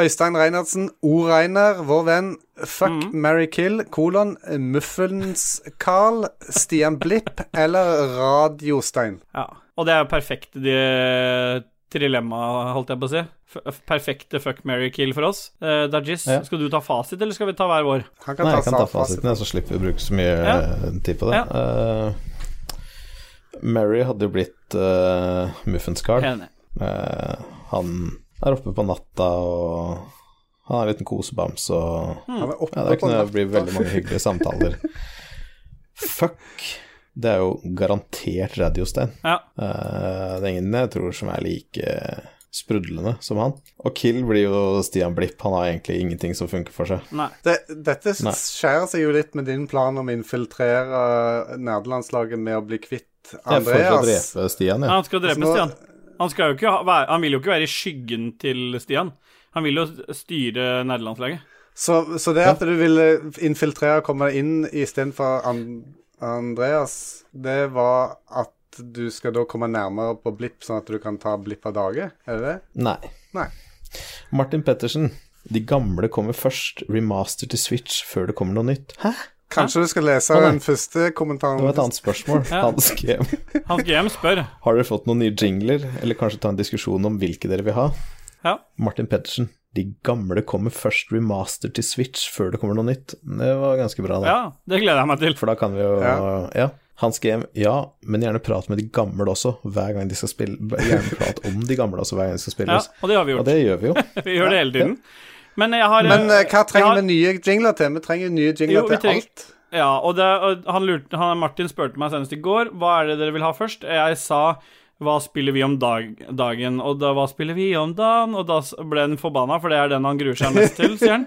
Øystein Reinertsen, O. Reiner, vår venn. Fuck, mm. Mary Kill, kolon, Muffens-Carl, Stian Blipp eller Radiostein. Ja. Og det er jo perfekt de trilemma, holdt jeg på å si. F perfekte fuck, marry, kill for oss. Uh, Dajis, Ja. skal du ta fasit, eller skal vi ta hver vår? Han kan Nei, ta jeg kan ta fasiten. fasiten, så slipper vi å bruke så mye Ja. tid på det. Eh, Mary hadde jo blitt uh, Muffens Carl. Enig. Eh, han er oppe på natta og han er en liten kosebams og mm. ja, Det kunne bli veldig mange hyggelige samtaler. Fuck, det er jo garantert radiostein. Ja. Uh, det er ingen jeg tror som er like sprudlende som han. Og Kill blir jo Stian Blipp, han har egentlig ingenting som funker for seg. Nei. Det, dette skjærer seg jo litt med din plan om å infiltrere nerdelandslaget med å bli kvitt Jeg er for å Andreas. drepe Stian, Ja, han skal drepe Så nå- Stian. Han, skal jo ikke ha, være, han vil jo ikke være i skyggen til Stian. Han vil jo styre nederlandslaget. Så, så det at du ville infiltrere og komme inn istedenfor an Andreas, det var at du skal da komme nærmere på Blipp, sånn at du kan ta Blipp av dage? Er det det? Nei. Nei. Martin Pettersen. De gamle kommer først, remaster til Switch, før det kommer noe nytt. Hæ? Kanskje du skal lese Å, den første kommentaren? Det var et annet spørsmål. Ja. Hans GM. Hans GM spør. Har dere fått noen nye jingler, eller kanskje ta en diskusjon om hvilke dere vil ha? Ja. Martin Pettersen. De gamle kommer først remaster til Switch før det kommer noe nytt. Det var ganske bra, da. Ja, det gleder jeg meg til. For da kan vi jo Ja. Ja. Hans GM, ja, men gjerne prat med de gamle også, hver gang de skal spille Gjerne prat om de gamle også, hver gang de skal Ja, og det har vi gjort. Og det gjør vi jo. Vi gjør det hele tiden. Men har Men eh, hva trenger har- vi nye jingler til? Vi trenger nye jingler Jo, til trenger- alt. Ja, og, det, og han lurte, han, Martin spurte meg senest i går hva er det dere vil ha først. Jeg sa hva spiller vi om dag, dagen, og da hva spiller vi om dagen? Og da ble han forbanna, for det er den han gruer seg mest til, sier han.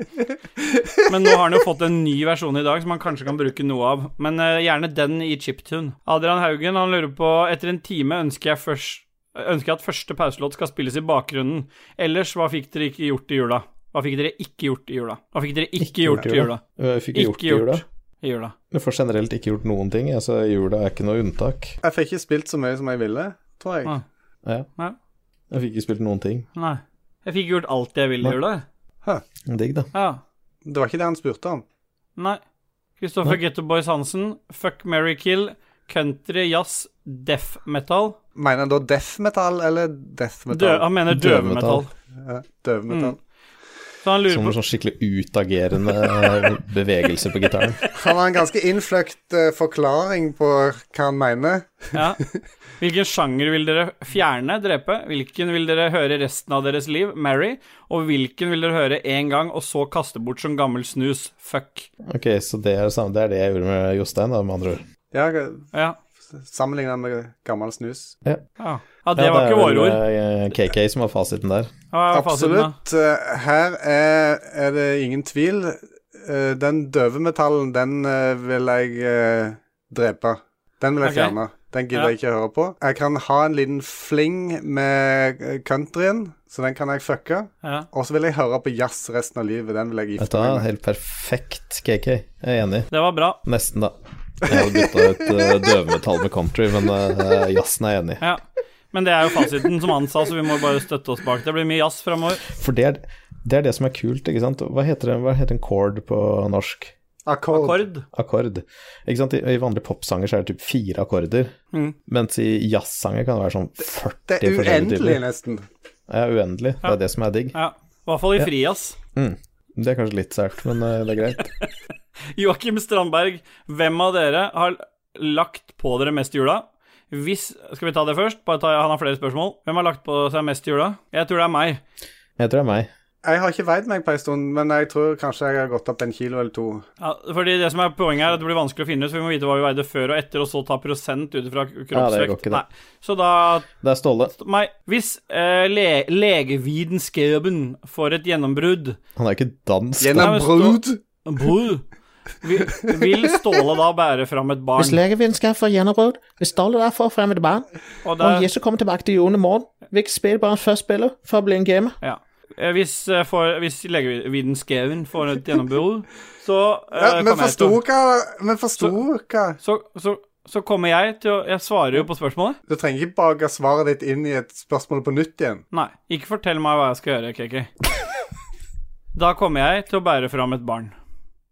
Men nå har han jo fått en ny versjon i dag som han kanskje kan bruke noe av. Men uh, gjerne den i chiptune. Adrian Haugen han lurer på etter en time ønsker jeg først Ønsker jeg at første pauselåt skal spilles i bakgrunnen. Ellers, hva fikk dere ikke gjort i jula? Hva fikk dere ikke gjort i jula? Hva fikk dere ikke, gjort i jula? Jeg fikk ikke gjort gjort i jula. gjort i jula. Du får generelt ikke gjort noen ting. Altså, jula er ikke noe unntak. Jeg fikk ikke spilt så mye som jeg ville, tror jeg. Ja. Ja. Jeg fikk ikke spilt noen ting. Nei. Jeg fikk gjort alt jeg ville i jula. jeg. Digg, da. Ja. Det var ikke det han spurte om. Nei. Kristoffer. Gettoboys Hansen. Fuck, marry, kill. Country, jazz, death metal. Mener han da death metal eller death Dø metal? han mener Døvemetall. døvemetall. Ja, Døvemetall. Mm. Så han lurer Som en sånn skikkelig utagerende bevegelse på gitaren. Han har en ganske innfløkt eh, forklaring på hva han mener. ja. Hvilken sjanger vil dere fjerne, drepe? Hvilken vil dere høre resten av deres liv, marry? Og hvilken vil dere høre én gang, og så kaste bort som gammel snus, fuck? Ok, så det er, det samme- det er det jeg gjorde med Jostein, da, med andre ord. Ja, Ja. Sammenligna med gammel snus. Ja, ja det var ikke våre ord. Det er vel, eh, KK som har fasiten der. Er fasiten. Absolutt. Eh, Her er, er det ingen tvil. Den døve metallen, den eh, vil jeg eh, drepe. Den vil jeg Ok. fjerne. Den gidder Ja. jeg ikke høre på. Jeg kan ha en liten fling med eh, countryen, så den kan jeg fucke. Ja. Og så vil jeg høre på jazz resten av livet. Den vil jeg gifte meg med. helt perfekt, KK. Jeg er enig. Det var bra. Nesten, da. Jeg hadde bytta ut uh, døvmetall med country, men uh, jazzen er jeg enig i. Ja. Men det er jo fasiten som han sa, så vi må bare støtte oss bak. Det blir mye jazz framover. For det er, det er det som er kult, ikke sant. Hva heter, det, hva heter en chord på norsk? Akkord. Akkord. Akkord. Ikke sant? I, I vanlige popsanger så er det typ fire akkorder, Mm. mens i jazzsanger kan det være sånn 40 Det er forskjellige uendelig, typer. nesten. Ja, uendelig. Det er det som er digg. Ja. I hvert fall i frijazz. Mm. Det er kanskje litt sært, men uh, det er greit. Joakim Strandberg, hvem av dere har lagt på dere mest i jula? Hvis Skal vi ta det først? Bare ta, Han har flere spørsmål. Hvem har lagt på seg mest i jula? Jeg tror det er meg. Jeg tror det er meg. Jeg har ikke veid meg på en stund, men jeg tror kanskje jeg har gått opp en kilo eller to. Ja, fordi det som er Poenget er at det blir vanskelig å finne ut, for vi må vite hva vi veide før og etter, og så ta prosent ut fra kroppsvekt. Ja. Så da Det er Ståle. Nei, Hvis eh, le legevitenskapen får et gjennombrudd Han er ikke dansk. Gjennombrudd? Nei, men brud. Brud. Vil, Ståle da bære fram et barn? Hvis legevitenskap får gjennombrudd, vil Ståle der får frem et barn, Og og det, Jesus kommer tilbake til jorden i morgen, hvilket spill bør han først spille for å bli en gamer? ja. Eh, Hvis, får- hvis legevitenskapen får et gjennombrudd, så eh, Ja, men forsto hva Men forsto hva så, så, så kommer jeg til å Jeg svarer jo på spørsmålet. Du trenger ikke bake svaret ditt inn i et spørsmål på nytt igjen. Nei, ikke fortell meg hva jeg skal gjøre, KK. Da kommer jeg til å bære fram et barn.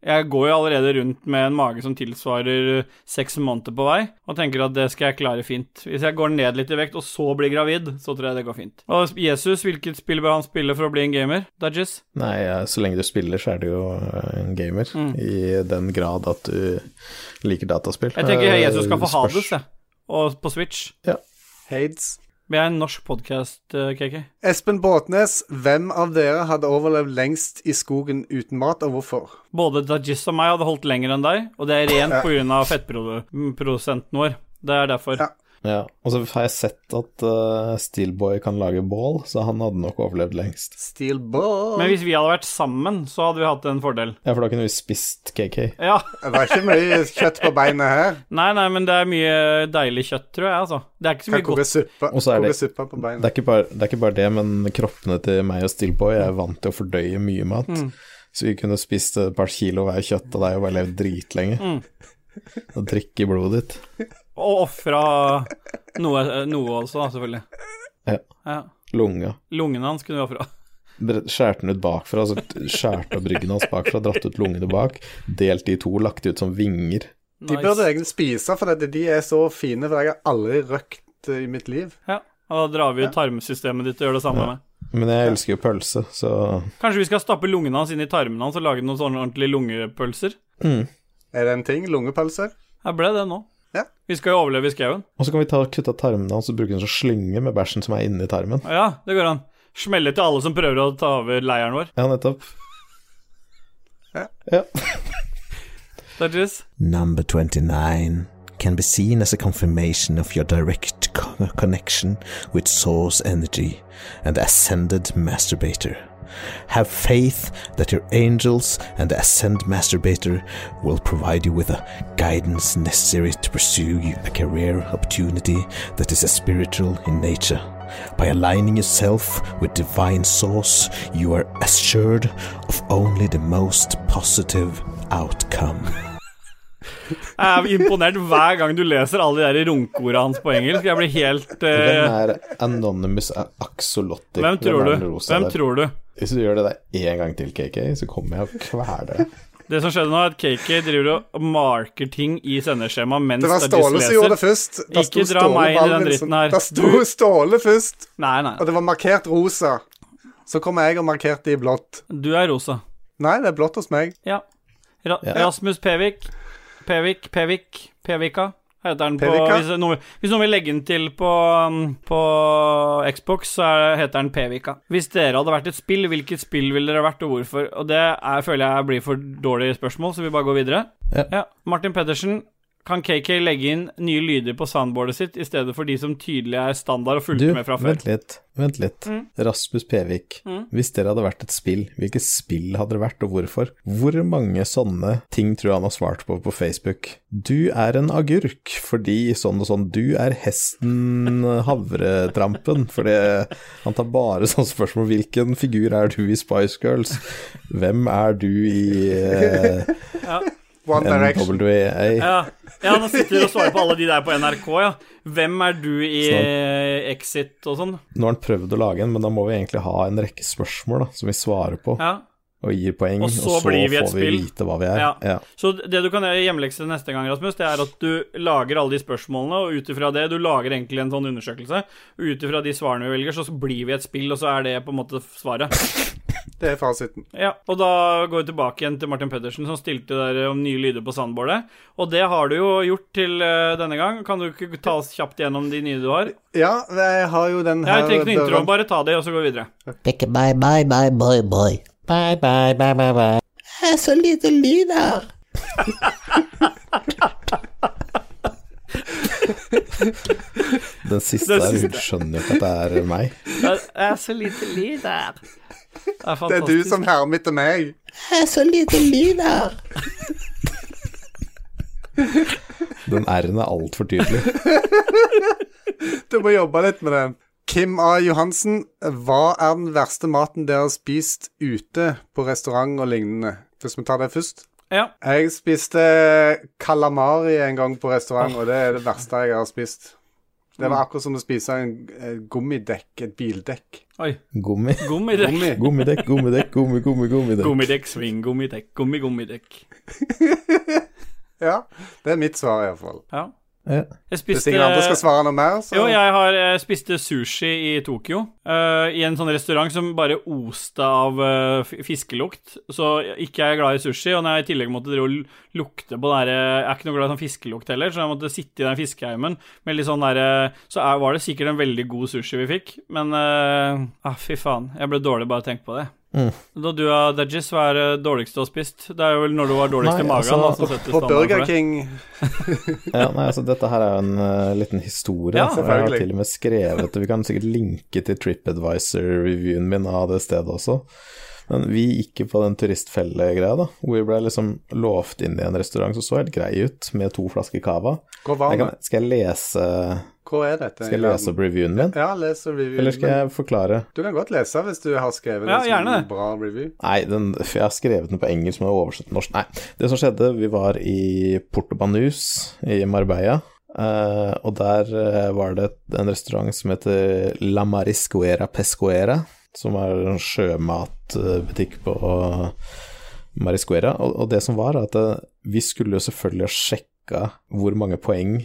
Jeg går jo allerede rundt med en mage som tilsvarer seks måneder på vei, og tenker at det skal jeg klare fint. Hvis jeg går ned litt i vekt og så blir gravid, så tror jeg det går fint. Og Jesus, hvilket spill bør han spille for å bli en gamer? Dudges? Nei, så lenge du spiller, så er du jo eh, en gamer. Mm. I den grad at du liker dataspill. Jeg tenker Eh, Jesus skal få Hades, jeg. Og på Switch. Hades. Vi er en norsk podkast, KK. Espen Båtnes, hvem av dere hadde overlevd lengst i skogen uten mat, og hvorfor? Både Dajis og meg hadde holdt lenger enn deg, og det er rent grunn av fettprosenten vår. Det er derfor. Ja. Ja, og så har jeg sett at uh, Steelboy kan lage bål, så han hadde nok overlevd lengst. Steelboy Men hvis vi hadde vært sammen, så hadde vi hatt en fordel. Ja, for da kunne vi spist KK. Ja. Det var ikke mye kjøtt på beinet her. Nei, nei, men det er mye deilig kjøtt, tror jeg, altså. Det er ikke så mye godt. Og så er det- Det er, ikke bare, det er ikke bare det, men kroppene til meg og Steelboy er vant til å fordøye mye mat. Mm. Så vi kunne spist et par kilo hver kjøtt av deg og bare levd dritlenge. Mm. Og drikke blodet ditt. Og ofra noe, noe også, da, selvfølgelig. Ja. Ja. Lunga. Lungene hans kunne vi ofra. Skjærte den ut bakfra, altså skjærte av bryggen hans bakfra, dratt ut lungene bak, delt de i to, lagt de ut som vinger. De burde egentlig spise, for det, de er så fine, for jeg har aldri røkt eh, i mitt liv. Ja. Og da drar vi ut tarmsystemet ditt og gjør det samme Ja. med. Men jeg elsker jo pølse, så Kanskje vi skal stappe lungene hans inn i tarmene hans og lage noen sånne ordentlige lungepølser? mm. Er det en ting? Lungepølser? Jeg ble det nå. Ja. Vi skal jo overleve i skauen. Og så kan vi ta kutte av tarmene hans og bruke den som slynge med bæsjen som er inni tarmen. Ja, det går an. Smelle til alle som prøver å ta over leiren vår. Ja, nettopp. Ja. ja. Number 29 can be seen as a confirmation of your direct connection with source energy and the ascended masturbator. Have faith that your angels and the ascended masturbator will provide you with the guidance necessary to pursue a career opportunity that is a spiritual in nature. By aligning yourself with divine source, you are assured of only the most positive outcome. Jeg er imponert hver gang du leser alle de der runkeorda hans på engelsk. Jeg blir helt Hvem eh, er Anonymous Axolotti? Hvem tror du? Hvem tror du? Hvis du gjør det der en gang til, KK, så kommer jeg og kveler deg. Det som skjedde nå, er at KK driver og marker ting i sendeskjemaet mens Det var Ståle som gjorde det først. Da Ikke dra Ståle meg inn i den dritten her. Da sto Ståle først, Nei, nei. og det var markert rosa. Så kom jeg og markerte det i blått. Du er rosa. Nei, det er blått hos meg. Ja. Ra Ja. Rasmus Pevik. Pevik, Pevik, Pevika heter den på hvis noen, hvis noen vil legge den til på, um, på Xbox, så er, heter den Pevika. Hvis dere hadde vært et spill, hvilket spill ville dere vært, og hvorfor? Og det er, føler jeg blir for dårlige spørsmål, så vi bare går videre. Ja. Martin Pettersen. Kan KK legge inn nye lyder på soundboardet sitt i stedet for de som tydelig er standard og fulgte med fra før? vent litt. Vent litt. Mm. Rasmus Pevik. Mm. Hvis dere hadde vært et spill, hvilket spill hadde det vært, og hvorfor? Hvor mange sånne ting tror jeg han har svart på på Facebook? Du er en agurk fordi sånn og sånn. Du er hesten havretrampen. Fordi han tar bare sånne spørsmål. Hvilken figur er du i Spice Girls? Hvem er du i eh, Ja. One Direction. NWA? Ja. ja, han sitter og svarer på alle de der på NRK, ja. Hvem er du i Sånn. eh, Exit og sånn? Nå har han prøvd å lage en, men da må vi egentlig ha en rekke spørsmål da, som vi svarer på. Ja. og gir poeng, Og så blir vi et får vi spill. vite hva vi er. Ja. Ja. Så det du kan gjøre i hjemmelekse neste gang, Rasmus, det er at du lager alle de spørsmålene, og ut ifra det Du lager egentlig en sånn undersøkelse, og ut ifra de svarene vi velger, så blir vi et spill, og så er det på en måte svaret. Det er fasiten. Ja, og da går vi tilbake igjen til Martin Pedersen, som stilte der om nye lyder på sandbordet. Og det har du jo gjort til eh, denne gang. Kan du ikke ta oss kjapt gjennom de nye du har? Ja, jeg har jo den Jeg her trenger ikke noe intro, bare ta det, og så går vi videre. Bye, bye, bye, bye, bye. Bye, bye, bye, bye, bye. Det er så lite lyd her. Den siste Den siste. hun skjønner jo ikke at det er meg. Det er så lite lyd her. Det er Det er du som hermer etter meg. Det er så lite lyd her. Den R-en er altfor tydelig. Du må jobbe litt med den. Kim A. Johansen, hva er den verste maten dere har spist ute på restaurant og lignende? Hvis vi tar det først. Ja. Jeg spiste calamari en gang på restaurant, og det er det verste jeg har spist. Det var akkurat som å spise en, et gummidekk, et bildekk. Oi. Gummi. Gummidekk. Gummi. Gummidekk, gummidekk, gummi, gummi, gummidekk. Gummidekk, sving, gummidekk, gummi, gummidekk. Ja, det er mitt svar iallfall. Ja. Ja. Jeg Hvis spiste ingen andre skal svare noe mer, så Jo, jeg har jeg spiste sushi i Tokyo. Uh, I en sånn restaurant som bare oste av uh, fiskelukt. Så ikke er jeg glad i sushi. Og når jeg i tillegg måtte dro lukte på det der eh, Jeg er ikke noe glad i sånn fiskelukt heller, så jeg måtte sitte i den fiskeheimen med litt sånn derre Så er, var det sikkert en veldig god sushi vi fikk, men uh, ah, fy faen. Jeg ble dårlig bare av å tenke på det. Mm. Da du er Dajis, hva er det dårligste du har spist? Det er jo vel når du var dårligst Nei, i magen. altså, da, som På Burger. King Ja, nei, altså Dette her er jo en uh, liten historie. Ja, så jeg har til og med skrevet det. Vi kan sikkert linke til TripAdvisor-reviewen min av det stedet også. Men vi gikk jo på den turistfelle-greia, da. Hvor vi ble liksom lovt inn i en restaurant som så helt grei ut, med to flasker cava. Skal jeg lese Hva er dette? Skal jeg lese opp reviewen min? Ja, les reviewen Eller skal jeg forklare? Du kan godt lese hvis du har skrevet Ja, en det. bra review. Nei, den, jeg har skrevet den på engelsk, men jeg har oversatt til norsk. Nei, det som skjedde, vi var i Porto Banus i Marbella. Uh, og der uh, var det en restaurant som heter La Mariscoera Pescoera, som er en sjømatbutikk på Mariscoera. Og, og det som var, er at uh, vi skulle jo selvfølgelig ha sjekka hvor mange poeng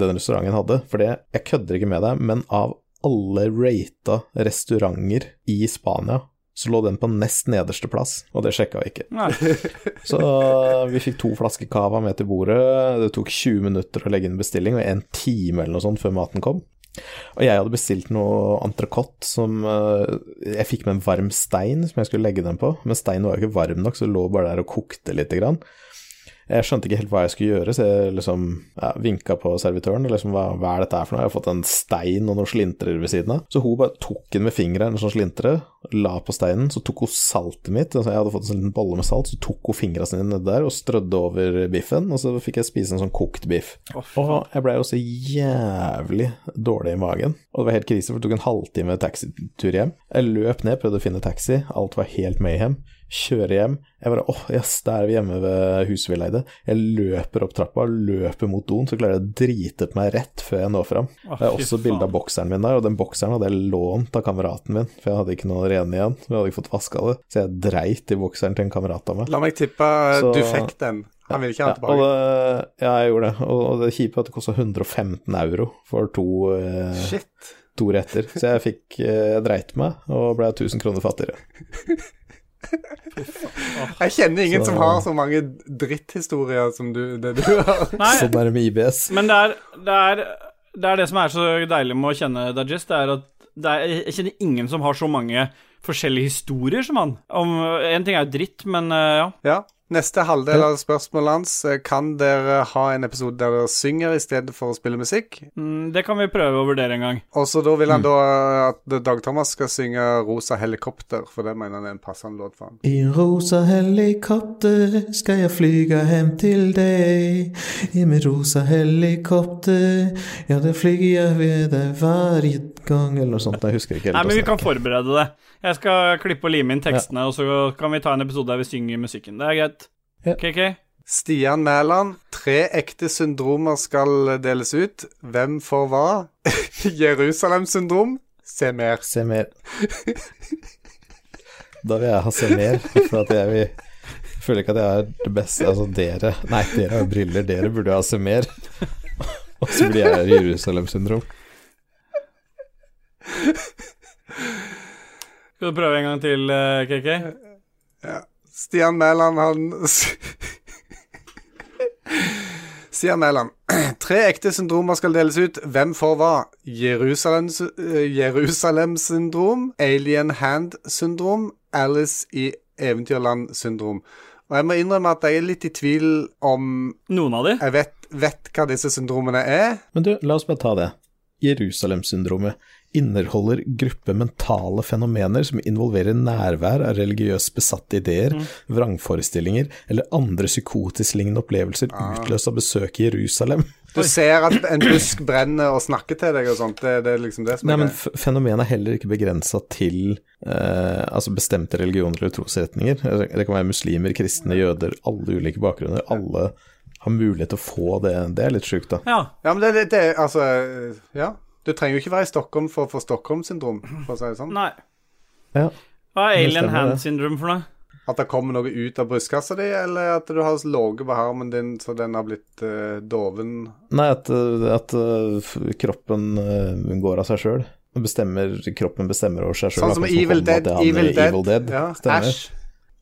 den restauranten hadde. For det, jeg kødder ikke med deg, men av alle rata restauranter i Spania, så lå den på nest nederste plass, og det sjekka vi ikke. Så vi fikk to flasker cava med til bordet, det tok 20 minutter å legge inn bestilling, og en time eller noe sånt før maten kom. Og jeg hadde bestilt noe entrecôte som eh, Jeg fikk med en varm stein som jeg skulle legge den på, men steinen var jo ikke varm nok, så det lå bare der og kokte lite grann. Jeg skjønte ikke helt hva jeg skulle gjøre, så jeg liksom ja, vinka på servitøren. Liksom, hva, hva er dette her for noe? Jeg har fått en stein og noen slintrer ved siden av. Så hun bare tok den med fingeren, en sånn slintre, la på steinen. Så tok hun saltet mitt. Altså jeg hadde fått en sånn liten bolle med salt, så tok hun fingra sine nedi der og strødde over biffen. Og så fikk jeg spise en sånn kokt biff. Og jeg blei jo så jævlig dårlig i magen. Og det var helt krise, for det tok en halvtime taxitur hjem. Jeg løp ned, prøvde å finne taxi, alt var helt mayhem. Kjører hjem. Jeg bare åh, yes, der er vi hjemme ved huset vi leide. Jeg løper opp trappa, løper mot doen, så klarer jeg å drite på meg rett før jeg når fram. Det er også bilde av bokseren min der, og den bokseren hadde jeg lånt av kameraten min, for jeg hadde ikke noe rene igjen. Vi hadde ikke fått vaska det, så jeg dreit i bokseren til en kamerat av meg. La meg tippe eh, Så- du fikk den. Han vil ikke ha den Ja, og tilbake. det, ja, jeg gjorde det. Og, og det kjipe er at det kosta 115 euro for to, eh, Shit. to retter. Så jeg fikk eh, Jeg dreit meg og ble 1000 kroner fattigere. Jeg kjenner ingen Så- som har så mange dritthistorier som du, det du har. Nei, Sånn er det med IBS. Men det er, det er det er det som er så deilig med å kjenne Dajis, det er at det er, jeg kjenner ingen som har så mange forskjellige historier som han. Om, en ting er jo dritt, men eh, ja. Ja. Neste halvdel av spørsmålet hans eh, Kan dere ha en episode der dere synger i stedet for å spille musikk? Mm, det kan vi prøve å vurdere en gang. Og så da vil han da at Dag Thomas skal synge 'Rosa helikopter', for det mener han er en passende låt for ham. I en rosa helikopter skal jeg flyga hjem til deg. I min rosa helikopter, ja, det flyger jeg ved deg hver gang Eller noe sånt. Jeg husker ikke helt. Nei, men vi kan er. forberede det. Jeg skal klippe og lime inn tekstene, og så kan vi ta en episode der vi synger musikken. Det er greit. Ja. KK? Stian Mæland, tre ekte syndromer skal deles ut. Hvem får hva? Jerusalem-syndrom? Se mer. Se mer. Da vil jeg ha se mer, for at jeg vil jeg føler ikke at jeg er det beste Altså, dere Nei, dere har jo briller, dere burde ha se mer. Og så blir jeg Jerusalem-syndrom. Skal du prøve en gang til, KK? KK? Stian Mæland, han Stian Mæland. Tre ekte syndromer skal deles ut. Hvem får hva? Jerusalems- eh, Jerusalem-syndrom, Alien Hand-syndrom, Alice i Eventyrland-syndrom. Og jeg må innrømme at jeg er litt i tvil om Noen av de? jeg vet, vet hva disse syndromene er. Men du, la oss bare ta det. Jerusalem-syndromet inneholder gruppe mentale fenomener som involverer nærvær av religiøst besatte ideer, vrangforestillinger eller andre psykotisk-lignende opplevelser utløst av besøk i Jerusalem. Du ser at en busk brenner og snakker til deg og sånt. Det, det er liksom det som Nei, er men greia. f- fenomenet er heller ikke begrensa til eh, altså bestemte religioner eller trosretninger. Det kan være muslimer, kristne, jøder, alle ulike bakgrunner. Alle har mulighet til å få det. Det er litt sjukt, da. Ja. Ja, men det, det, det er altså Ja. Du trenger jo ikke være i Stockholm for å få Stockholm-syndrom, for å si det sånn. Nei. Ja. Hva er alien Hand-syndrom syndrome for noe? At det kommer noe ut av brystkassa di, eller at du har ligget på harmen din så den har blitt uh, doven. Nei, at, eh, at uh, kroppen uh, går av seg sjøl. Bestemmer, kroppen bestemmer over seg sjøl. Sånn som Evil Dead. Evil Dead. Evil Dead. Ja, Stemmer. Ash.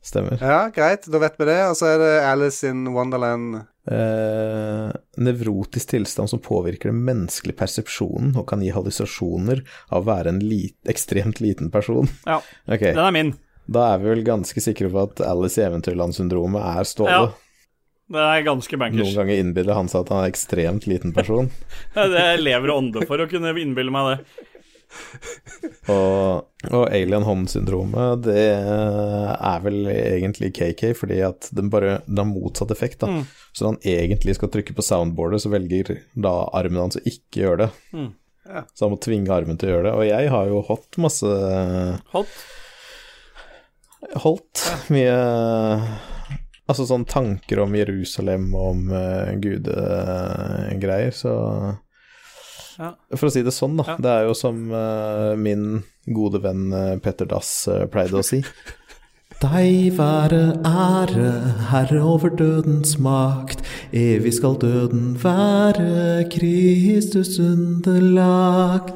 Stemmer. Ja, greit, da vet vi det. Og så er det Alice in Wonderland. Eh, nevrotisk tilstand som påvirker den menneskelige persepsjonen og kan gi hallusinasjoner av å være en lit, ekstremt liten person. Ja, okay. den er min. da er vi vel ganske sikre på at Alice i Eventyrland-syndromet er Ståle. Ja. Det er ganske bankers. Noen ganger innbiller han seg at han er en ekstremt liten person. det lever og ånder for å kunne innbille meg det. Og, og alien hånd-syndromet, det er vel egentlig KK, fordi at den bare den har motsatt effekt. da. Mm. Så når han egentlig skal trykke på soundboardet, så velger da armen hans å ikke gjøre det. Mm. Ja. Så han må tvinge armen til å gjøre det. Og jeg har jo hatt masse Holdt. Holdt mye Altså sånn tanker om Jerusalem og om uh, gudegreier, så Ja. For å si det sånn, da. Ja. Det er jo som uh, min gode venn eh, Petter Dass uh, pleide å si. Deg være ære, Herre over dødens makt. Evig skal døden være Kristus underlagt.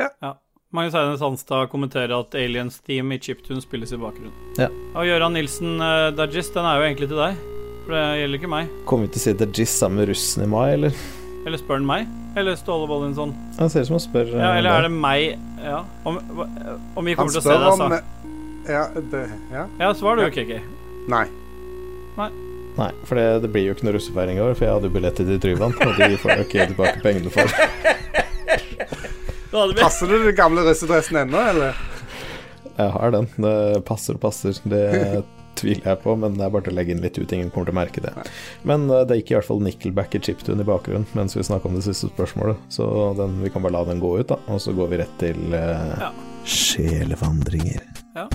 Ja. Magnus Eide Sandstad kommenterer at Aliens Team i Chiptune spilles i bakgrunnen. Ja. Og Gøran Nilsen uh, Dajis, den er jo egentlig til deg. For det gjelder ikke meg. Kommer vi til å si Dajis sammen med russen i mai, eller? Eller spør han meg? Eller Ståle Bollinsson? Han ser ut som han spør eh, Ja, eller er det meg Ja. Om, om vi kommer til å se deg, sa Ja, det, ja. Ja, svar du, Ja. Kiki. Nei. Nei, Nei, for det, det blir jo ikke noe russefeiring i år, for jeg hadde jo billett til Tryvann, og de får jo ikke tilbake pengene for. Passer du den gamle russedressen ennå, eller? Jeg har den. Det passer og passer. Det tviler jeg på, men det er bare til å legge inn litt ut. Ingen kommer til å merke det. Men eh, det gikk i hvert fall Nickelback i chiptune i bakgrunnen mens vi snakka om det siste spørsmålet, så den, vi kan bare la den gå ut, da. Og så går vi rett til uh, Ja. sjelevandringer. Ja.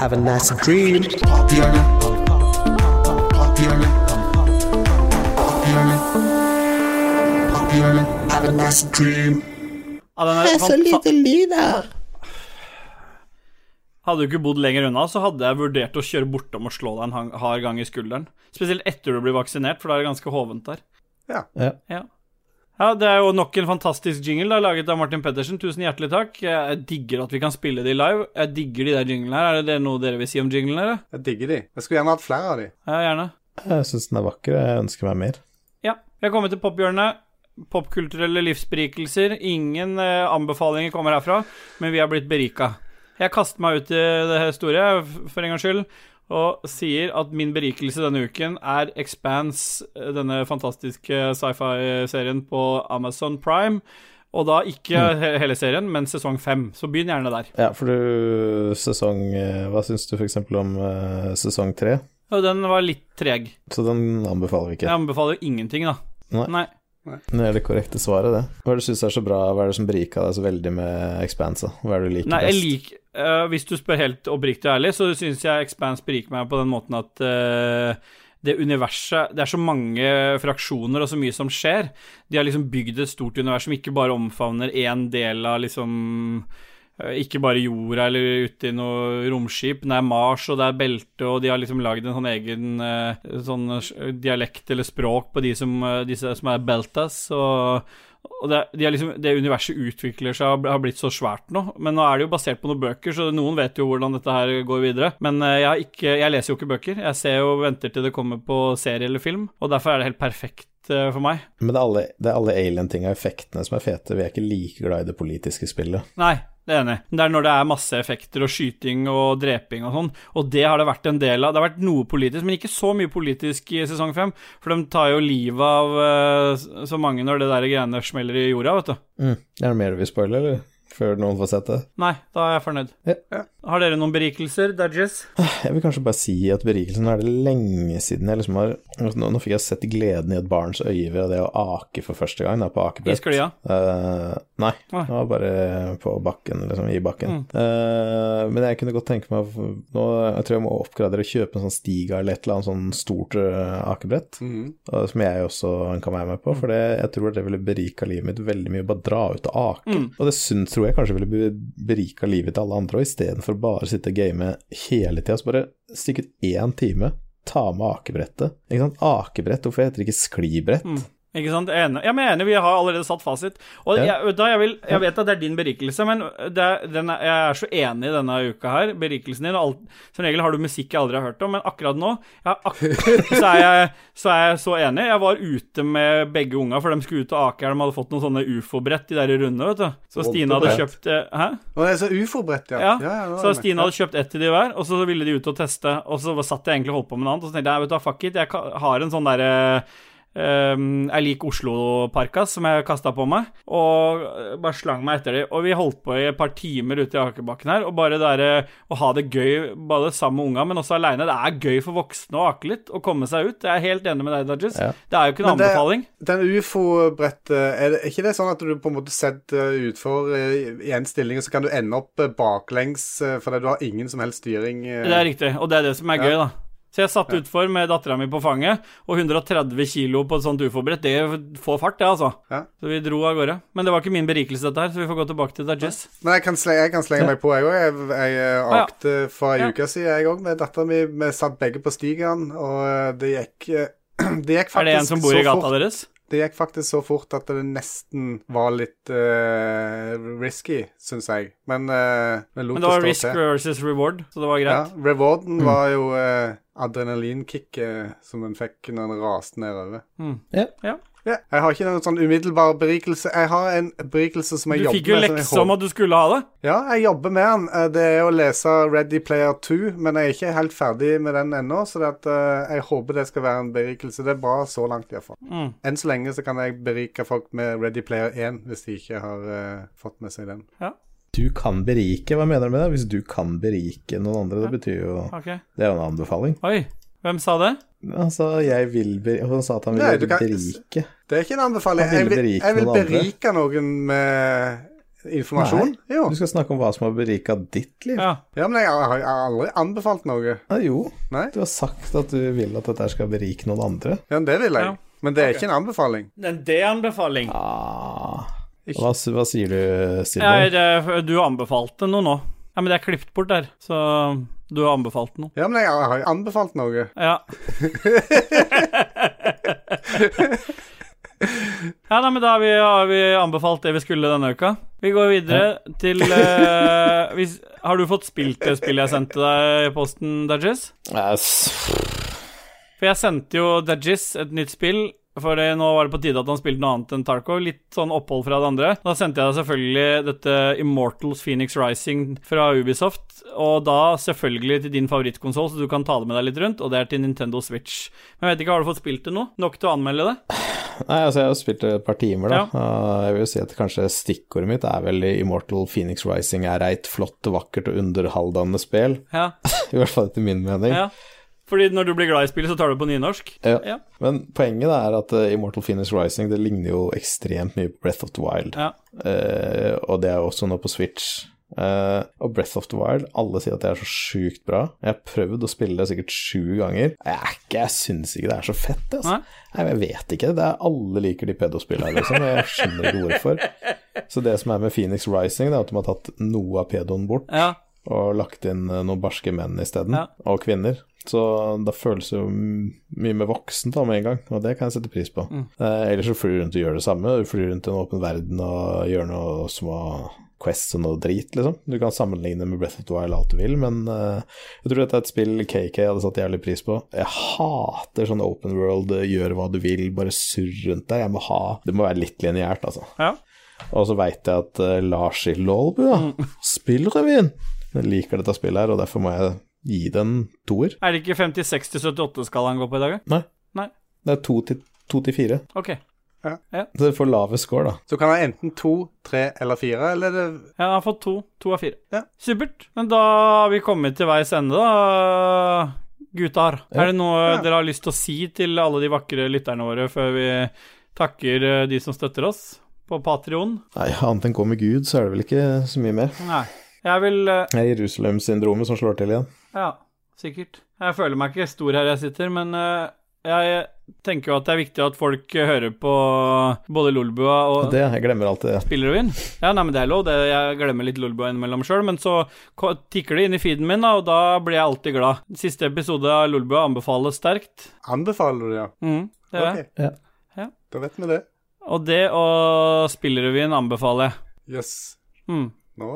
Have a nice dream. Have a nice dream. Det er så lite lyd her. Hadde du ikke bodd lenger unna, så hadde jeg vurdert å kjøre bortom og slå deg en hard gang i skulderen. Spesielt etter du blir vaksinert, for da er det ganske hovent der. Ja. Ja. Ja. Det er jo nok en fantastisk jingle da, laget av Martin Pettersen. Tusen hjertelig takk. Jeg digger at vi kan spille de live. Jeg digger de der jinglene her. Er det det noe dere vil si om jinglene? eller? Jeg digger de. Jeg skulle gjerne hatt flere av de. Ja, gjerne. Jeg syns den er vakker. Jeg ønsker meg mer. Ja. Vi har kommet til pophjørnet. Popkulturelle livsberikelser. Ingen eh, anbefalinger kommer herfra, men vi har blitt berika. Jeg kaster meg ut i det her f- for en gangs skyld, og sier at min berikelse denne uken er Expanse, eh, denne fantastiske sci-fi-serien på Amazon Prime. Og da ikke hele serien, men sesong fem. Så begynn gjerne der. Ja, for du sesong eh, Hva syns du f.eks. om uh, sesong tre? Og den var litt treg. Så den anbefaler vi ikke. Jeg anbefaler ingenting, da. Nei. Nei. Det er det korrekte svaret, det. Hva er det du syns er så bra? Hva er det som berika deg så veldig med Expanse? Hva er det du liker Nei, jeg liker eh, Hvis du spør helt oppriktig og ærlig, så syns jeg Expanse beriker meg på den måten at uh, det universet Det er så mange fraksjoner og så mye som skjer. De har liksom bygd et stort univers som ikke bare omfavner én del av liksom eh, ikke bare jorda eller ute i noe romskip. Det er Mars, og det er belte, og de har liksom lagd en sånn egen sånn dialekt eller språk på de som, de som er beltas. Og, og det, de liksom, det universet utvikler seg og har blitt så svært nå. Men nå er det jo basert på noen bøker, så noen vet jo hvordan dette her går videre. Men eh, jeg, ikke, jeg leser jo ikke bøker. Jeg ser jo venter til det kommer på serie eller film, og derfor er det helt perfekt eh, for meg. Men det er alle, det er alle alien-tinga og effektene som er fete. Vi er ikke like glad i det politiske spillet. Nei, det er enig. Det er når det er masse effekter og skyting og dreping og sånn, og det har det vært en del av. Det har vært noe politisk, men ikke så mye politisk i sesong fem, for de tar jo livet av eh, så mange når det der greiene smeller i jorda, vet du. Mm. Er det mer vi spoiler, eller? Før noen får sett det? Nei, da er jeg fornøyd. Ja. Har dere noen berikelser, Dudges? Jeg vil kanskje bare si at berikelsen er det lenge siden jeg liksom har Nå, nå fikk jeg sett gleden i et barns øye ved det å ake for første gang, da, på I akebrett. sklia? Eh, nei, Nei. det var bare på bakken, liksom, i bakken. Mm. Uh, men jeg kunne godt tenke meg nå, Jeg tror jeg må oppgradere og kjøpe en sånn Stiga eller et eller annet sånn stort uh, akebrett, mm. eh, som jeg også kan være med på, for det, jeg tror det ville berika livet mitt veldig mye, bare dra ut og ake. Mm. Og det synes tror jeg kanskje ville be- berika livet til alle andre òg, istedenfor bare å sitte og game hele tida. Så bare stikk ut én time, ta med akebrettet. Ikke sant? Akebrett, hvorfor heter det ikke sklibrett? Mm. Ikke sant? Jeg er enig. Ja, men jeg enig, vi har allerede satt fasit. Og Ja. jeg, vet jeg, vil, jeg vet at det er din berikelse, men det er, den er, jeg er så enig denne uka her. Berikelsen din. og Alt, som regel har du musikk jeg aldri har hørt om, men akkurat nå ak så, er jeg, så er jeg så enig. Jeg var ute med begge unga, for de skulle ut og ake her. De hadde fått noen sånne ufo-brett, de der runde, vet du. Så Stine hadde kjøpt eh, Hæ? Og det er så ufo-brett, ja. Ja, ja, ja, så Stine hadde kjøpt ett til de hver, og så ville de ut og teste. Og så satt jeg egentlig og holdt på med noe annet, og så tenkte jeg vet du fuck it, jeg har en sånn derre Um, jeg liker Oslo-parka som jeg kasta på meg, og eh, bare slang meg etter dem. Og vi holdt på i et par timer ute i akebakken her, og bare det derre å ha det gøy både sammen med unga, men også aleine. Det er gøy for voksne å ake litt og komme seg ut. Jeg er helt enig med deg, Dodges. Ja. Det er jo ikke en Men det- anbefaling. Den ufo-brettet, er, er ikke det sånn at du på en måte setter utfor eh, i en stilling, og så kan du ende opp eh, baklengs eh, fordi du har ingen som helst styring? eh? Det er riktig, og det er det som er Ja. gøy, da. Så jeg satt utfor med dattera mi på fanget, og 130 kilo på et sånt ufo-brett, det får fart, det, altså. Ja. Så vi dro av gårde. Men det var ikke min berikelse, dette her, så vi får gå tilbake til Dudges. Men jeg kan, slenge, jeg kan slenge meg på, jeg òg. Jeg, jeg eh, ja. akte for ei uke siden, jeg òg, med dattera mi. Vi satt begge på stigen, og det gikk eh, Det gikk faktisk Er det en som bor i gata fort. deres? Det gikk faktisk så fort at det nesten var litt uh, risky, syns jeg. Men uh, vi lot Men det var risk til. versus reward, så det var greit? Ja, rewarden Mm. var jo uh, adrenalinkicket som en fikk når en raste nedover. Mm. Ja. Ja. Ja, jeg har ikke noen sånn umiddelbar berikelse. Jeg har en berikelse som jeg Du jobber fikk jo med. som jeg lekse om at du skulle ha det. Ja, jeg jobber med den. Eh, Det er å lese Ready Player 2, men jeg er ikke helt ferdig med den ennå, så det at, uh, jeg håper det skal være en berikelse. Det er bra så langt, iallfall. Mm. Enn så lenge så kan jeg berike folk med Ready Player 1, hvis de ikke har uh, fått med seg den. Du kan berike, hva mener du med det? Hvis du kan berike noen andre, det betyr jo okay. Det er jo en anbefaling. Oi, hvem sa det? Altså, jeg vil berike Han sa at han ville Nei, kan- berike. Det er ikke en anbefaling. Jeg vil, berike jeg vil berike noen med informasjon? Jo. Du skal snakke om hva som har berika ditt liv. Ja. Ja, men jeg har, aldri anbefalt noe. Ja, jo, Nei? du har sagt at du vil at dette skal berike noen andre. Ja, men det vil jeg. Ja. Men det er ikke en anbefaling. Men det er anbefaling. Ah. Hva, hva sier du, Silvo? Ja, det- du anbefalte noe nå. Ja, men det er klippet bort der, så du har anbefalt noe. Ja, men jeg har anbefalt noe. Ja. ja, nei, men da har vi, har vi anbefalt det vi skulle denne uka. Vi går videre til uh, hvis, Har du fått spilt det spillet jeg sendte deg i posten, Dudges? Yes. For jeg sendte jo Dudges et nytt spill. For nå var det på tide at han spilte noe annet enn Tarkov. Litt sånn opphold fra det andre. Da sendte jeg deg selvfølgelig dette Immortals Phoenix Rising fra Ubisoft. Og da selvfølgelig til din favorittkonsoll, så du kan ta det med deg litt rundt. Og det er til Nintendo Switch. Men jeg vet ikke, har du fått spilt det nå? Nok til å anmelde det? Nei, altså Jeg har spilt det et par timer, da. Ja. Jeg vil si at kanskje stikkordet mitt er vel Immortal Phoenix Rising er et flott, vakkert og underholdende spill. Ja. I hvert fall etter min mening. ja. Fordi når du blir glad i spillet, så tar du på nynorsk? Ja. Ja. Men poenget er at uh, Immortal Phoenix Rising det ligner jo ekstremt mye på Breath of the Wild. Ja. Uh, og det er også nå på Switch. Uh, og Breath of the Wild, alle sier at det er så sjukt bra. Jeg har prøvd å spille det sikkert sju ganger. Jeg, ikke, jeg syns ikke det er så fett, altså. Nei. Nei, jeg vet ikke. Det er Alle liker de pedospillene, liksom. Jeg skjønner ikke hvorfor. Så det som er med Phoenix Rising, det er at de har tatt noe av pedoen bort Ja. og lagt inn noen barske menn isteden, Ja. og kvinner. Så da føles det jo mye mer voksent da med en gang, og det kan jeg sette pris på. Mm. Eh, ellers så flyr du rundt og gjør det samme. Du flyr rundt i en åpen verden og gjør noe små quests og noe drit, liksom. Du kan sammenligne med Breath of the Wild alt du vil, men eh, jeg tror dette er et spill KK hadde satt jævlig pris på. Jeg hater sånn open world, eh, gjør hva du vil, bare surr rundt deg. Jeg må ha Det må være litt lineært, altså. ja. Og så veit jeg at uh, Lars i Lolbu, da, Mm. spillrevyen, jeg liker dette spillet her, og derfor må jeg gi det en toer. Er det ikke 50-60-78-skalaen går på i dag? da? Nei. Nei. Det er to til, to til fire. Ok. Så du får lave score, da. Så kan kan ha enten to, tre eller fire, eller er det Ja, han har fått to. To av fire. Ja. Supert. Men da har vi kommet til veis ende, da. Gutter, Ja. er det noe Ja. dere har lyst til å si til alle de vakre lytterne våre før vi takker eh, de som støtter oss på Patrion? Nei, annet enn gå med Gud, så er det vel ikke så mye mer. Nei. Jeg vil uh... Det er Jerusalem-syndromet som slår til igjen. Ja, sikkert. Jeg føler meg ikke stor her jeg sitter, men uh, jeg tenker jo at det er viktig at folk eh, hører på både Lolbua og Det, jeg glemmer alltid det. inn? Ja, nei, men det er lov. Det, jeg glemmer litt Lolbua innimellom sjøl, men så tikker det inn i feeden min, da, og da blir jeg alltid glad. Siste episode av Lolbua anbefales sterkt. Anbefaler du ja? Mm, det er det. Ok. Ja. Ja. Da vet vi det. Og det og Spillrevyen anbefaler jeg. Yes. Mm. Nå,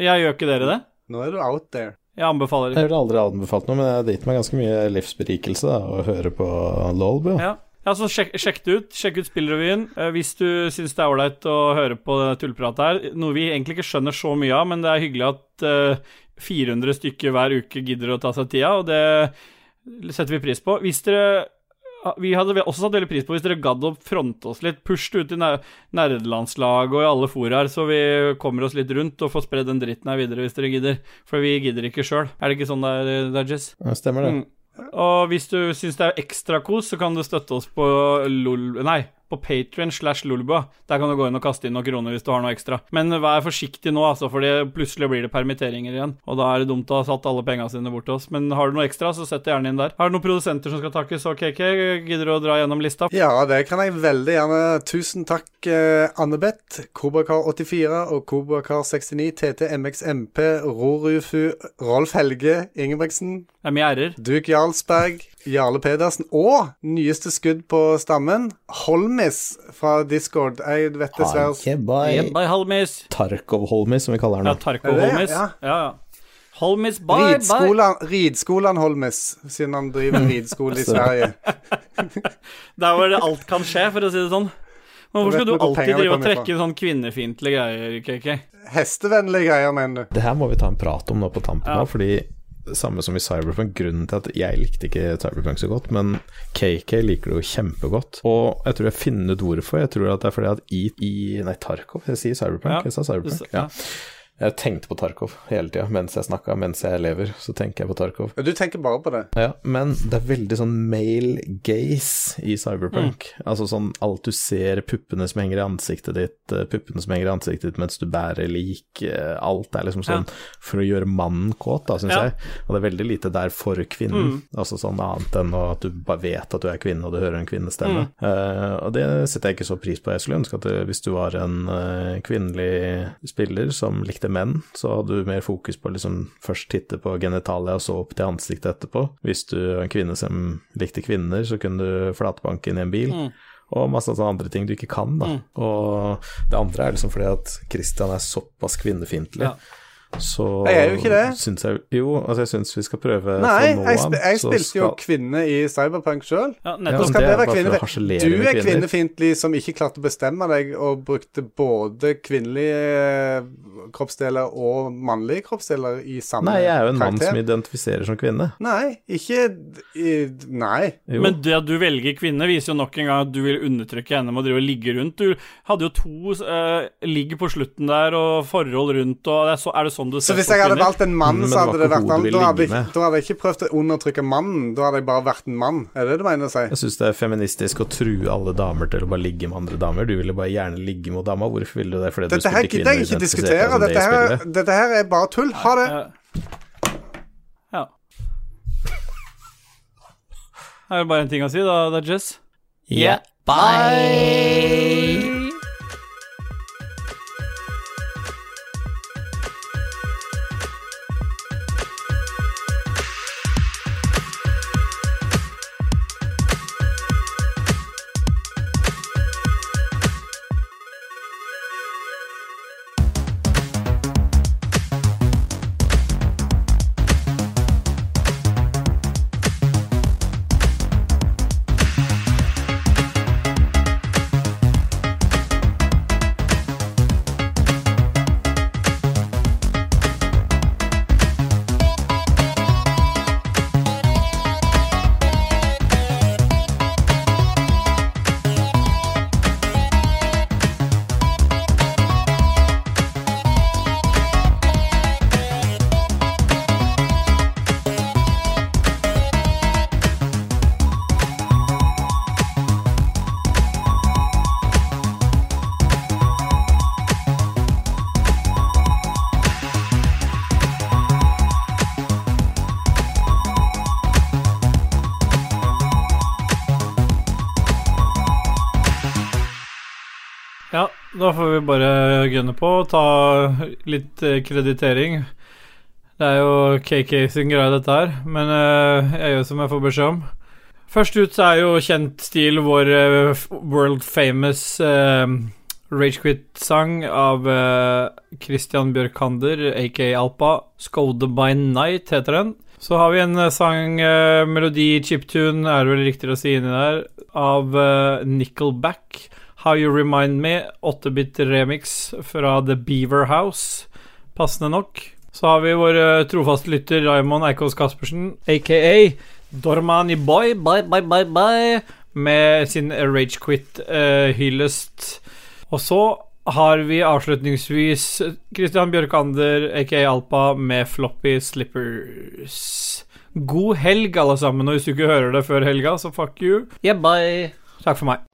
Jeg gjør ikke dere det? nå er du out there. Jeg anbefaler Jeg har aldri anbefalt noe, men det har gitt meg ganske mye livsberikelse da, å høre på Lolbu. Ja. Ja, så sjekk, sjekk det ut. Sjekk ut Spillrevyen. Eh, hvis du syns det er ålreit å høre på denne tullpratet her, noe vi egentlig ikke skjønner så mye av, men det er hyggelig at eh, 400 stykker hver uke gidder å ta seg tida, og det setter vi pris på. Hvis dere vi hadde også satt veldig pris på hvis dere gadd å fronte oss litt. Push det ut i ner- nerdelandslaget og i alle foraer, så vi kommer oss litt rundt og får spredd den dritten her videre hvis dere gidder. For vi gidder ikke sjøl. Er det ikke sånn det er, Jess? Ja, Stemmer det. Mm. Og hvis du syns det er ekstra kos, så kan du støtte oss på lol... Nei, på Patrion slash lolbua. Der kan du gå inn og kaste inn noen kroner hvis du har noe ekstra. Men vær forsiktig nå, altså, for plutselig blir det permitteringer igjen. Og da er det dumt å ha satt alle pengene sine bort til oss. Men har du noe ekstra, så sett det gjerne inn der. Har du noen produsenter som skal takkes, og KK, gidder du å dra gjennom lista? Ja, det kan jeg veldig gjerne. Tusen takk, eh, Annebeth, Kobrakar84 og Kobrakar69, TTMXMP, Rorufu, Rolf Helge Ingebrigtsen, Det er mye ærer. Duke Jarlsberg, Jarle Pedersen og nyeste skudd på stammen, Holmis fra Discord. Jeg vet dessverre by Holmis. Tarkov Holmis, som vi kaller Ja, den. Tarko Er det? Holmis. Ja. Ja, ja. Holmis, bye, bye. Ridskolen, Ridskolen Holmis, siden han driver ridskole i Sverige. Der hvor det alt kan skje, for å si det sånn. Men Hvorfor skal du alltid drive og trekke trekke sånn kvinnefiendtlige greier, KK? Hestevennlige greier, mener du? Det her må vi ta en prat om nå på tampen, Ja. fordi samme som i Cyberpunk, grunnen til at jeg likte ikke Cyberpunk så godt, men KK liker det jo kjempegodt. Og jeg tror jeg finner ut hvorfor. Jeg tror at det er fordi at i, i Nei, Tarkov, jeg sier Cyberpunk. Ja. Jeg sa Cyberpunk. Ja. Ja. Jeg tenkte på Tarkov hele tida mens jeg snakka, mens jeg lever, så tenker jeg på Tarkov. Ja, Du tenker bare på det. Ja, men det er veldig sånn male gaze i cyberpunk. Altså sånn alt du ser, puppene som henger i ansiktet ditt, eh, puppene som henger i ansiktet ditt mens du bærer lik, eh, alt er liksom sånn for å gjøre mannen kåt, da, syns Ja. jeg. Og det er veldig lite der for kvinnen, altså sånn annet enn at du bare vet at du er kvinne og du hører en kvinnestemme. Eh, og det setter jeg ikke så pris på. Jeg skulle ønske at det, hvis du var en uh, kvinnelig spiller som likte menn, så hadde du mer fokus på liksom først titte på genitalia og så opp til ansiktet etterpå. Hvis du er en kvinne som likte kvinner, så kunne du flatbanke inn i en bil. Og masse sånne andre ting du ikke kan, da. Og det andre er liksom fordi at Christian er såpass kvinnefiendtlig. Ja. Så Jeg er jo ikke det. Syns jeg, jo, altså jeg syns vi skal prøve Nei, jeg, sp jeg spilte skal... jo kvinne i Cyberpunk sjøl. Ja, Ja, Du er kvinner. kvinnefiendtlig som ikke klarte å bestemme deg, og brukte både kvinnelige eh, kroppsdeler og mannlige kroppsdeler i samme karakter. Nei, jeg er jo en mann som identifiserer som kvinne. Nei, ikke i, Nei. Jo. Men det at du velger kvinne, viser jo nok en gang at du vil undertrykke henne med å drive og ligge rundt. Du hadde jo to uh, ligg på slutten der, og forhold rundt, og det er, så, er det sånn Så ser hvis jeg hadde valgt en mann, Mm, så hadde det vært hodet Da hadde, jeg, da hadde jeg ikke prøvd å undertrykke mannen. Da hadde jeg bare vært en mann. Er det det du mener å si? Jeg syns det er feministisk å true alle damer til å bare ligge med andre damer. Du ville bare gjerne ligge med dama. Hvorfor ville du det? Fordi du Dette her gidder jeg ikke diskutere. Dette, det Dette her, dette her er bare tull. Ha det. Ja. Det Er bare en ting å si, da, da Jess? Yeah. Bye. Da får vi bare gunne på og ta litt eh, kreditering. Det er jo KK sin greie, dette her, men eh, jeg gjør som jeg får beskjed om. Først ut så er jo kjent stil vår eh, world famous uh, Ragequit-sang av Christian Bjørkander, aka Alpa. 'Skode by Night' heter den. Så har vi en sang, melodi, chiptune, er det vel riktigere å si inni der, av Nickelback. How You Remind Me, 8-bit remix fra The Beaver House. Passende nok. Så har vi vår eh, trofaste lytter Raymond Eikås Caspersen, aka Dormani Boy, bye, bye, bye, bye, med sin Ragequit-hyllest. Og så har vi avslutningsvis Christian Bjørkander, aka Alpa, med Floppy Slippers. God helg, alle sammen. Og hvis du ikke hører det før helga, så fuck you. Yeah, bye. Takk for meg.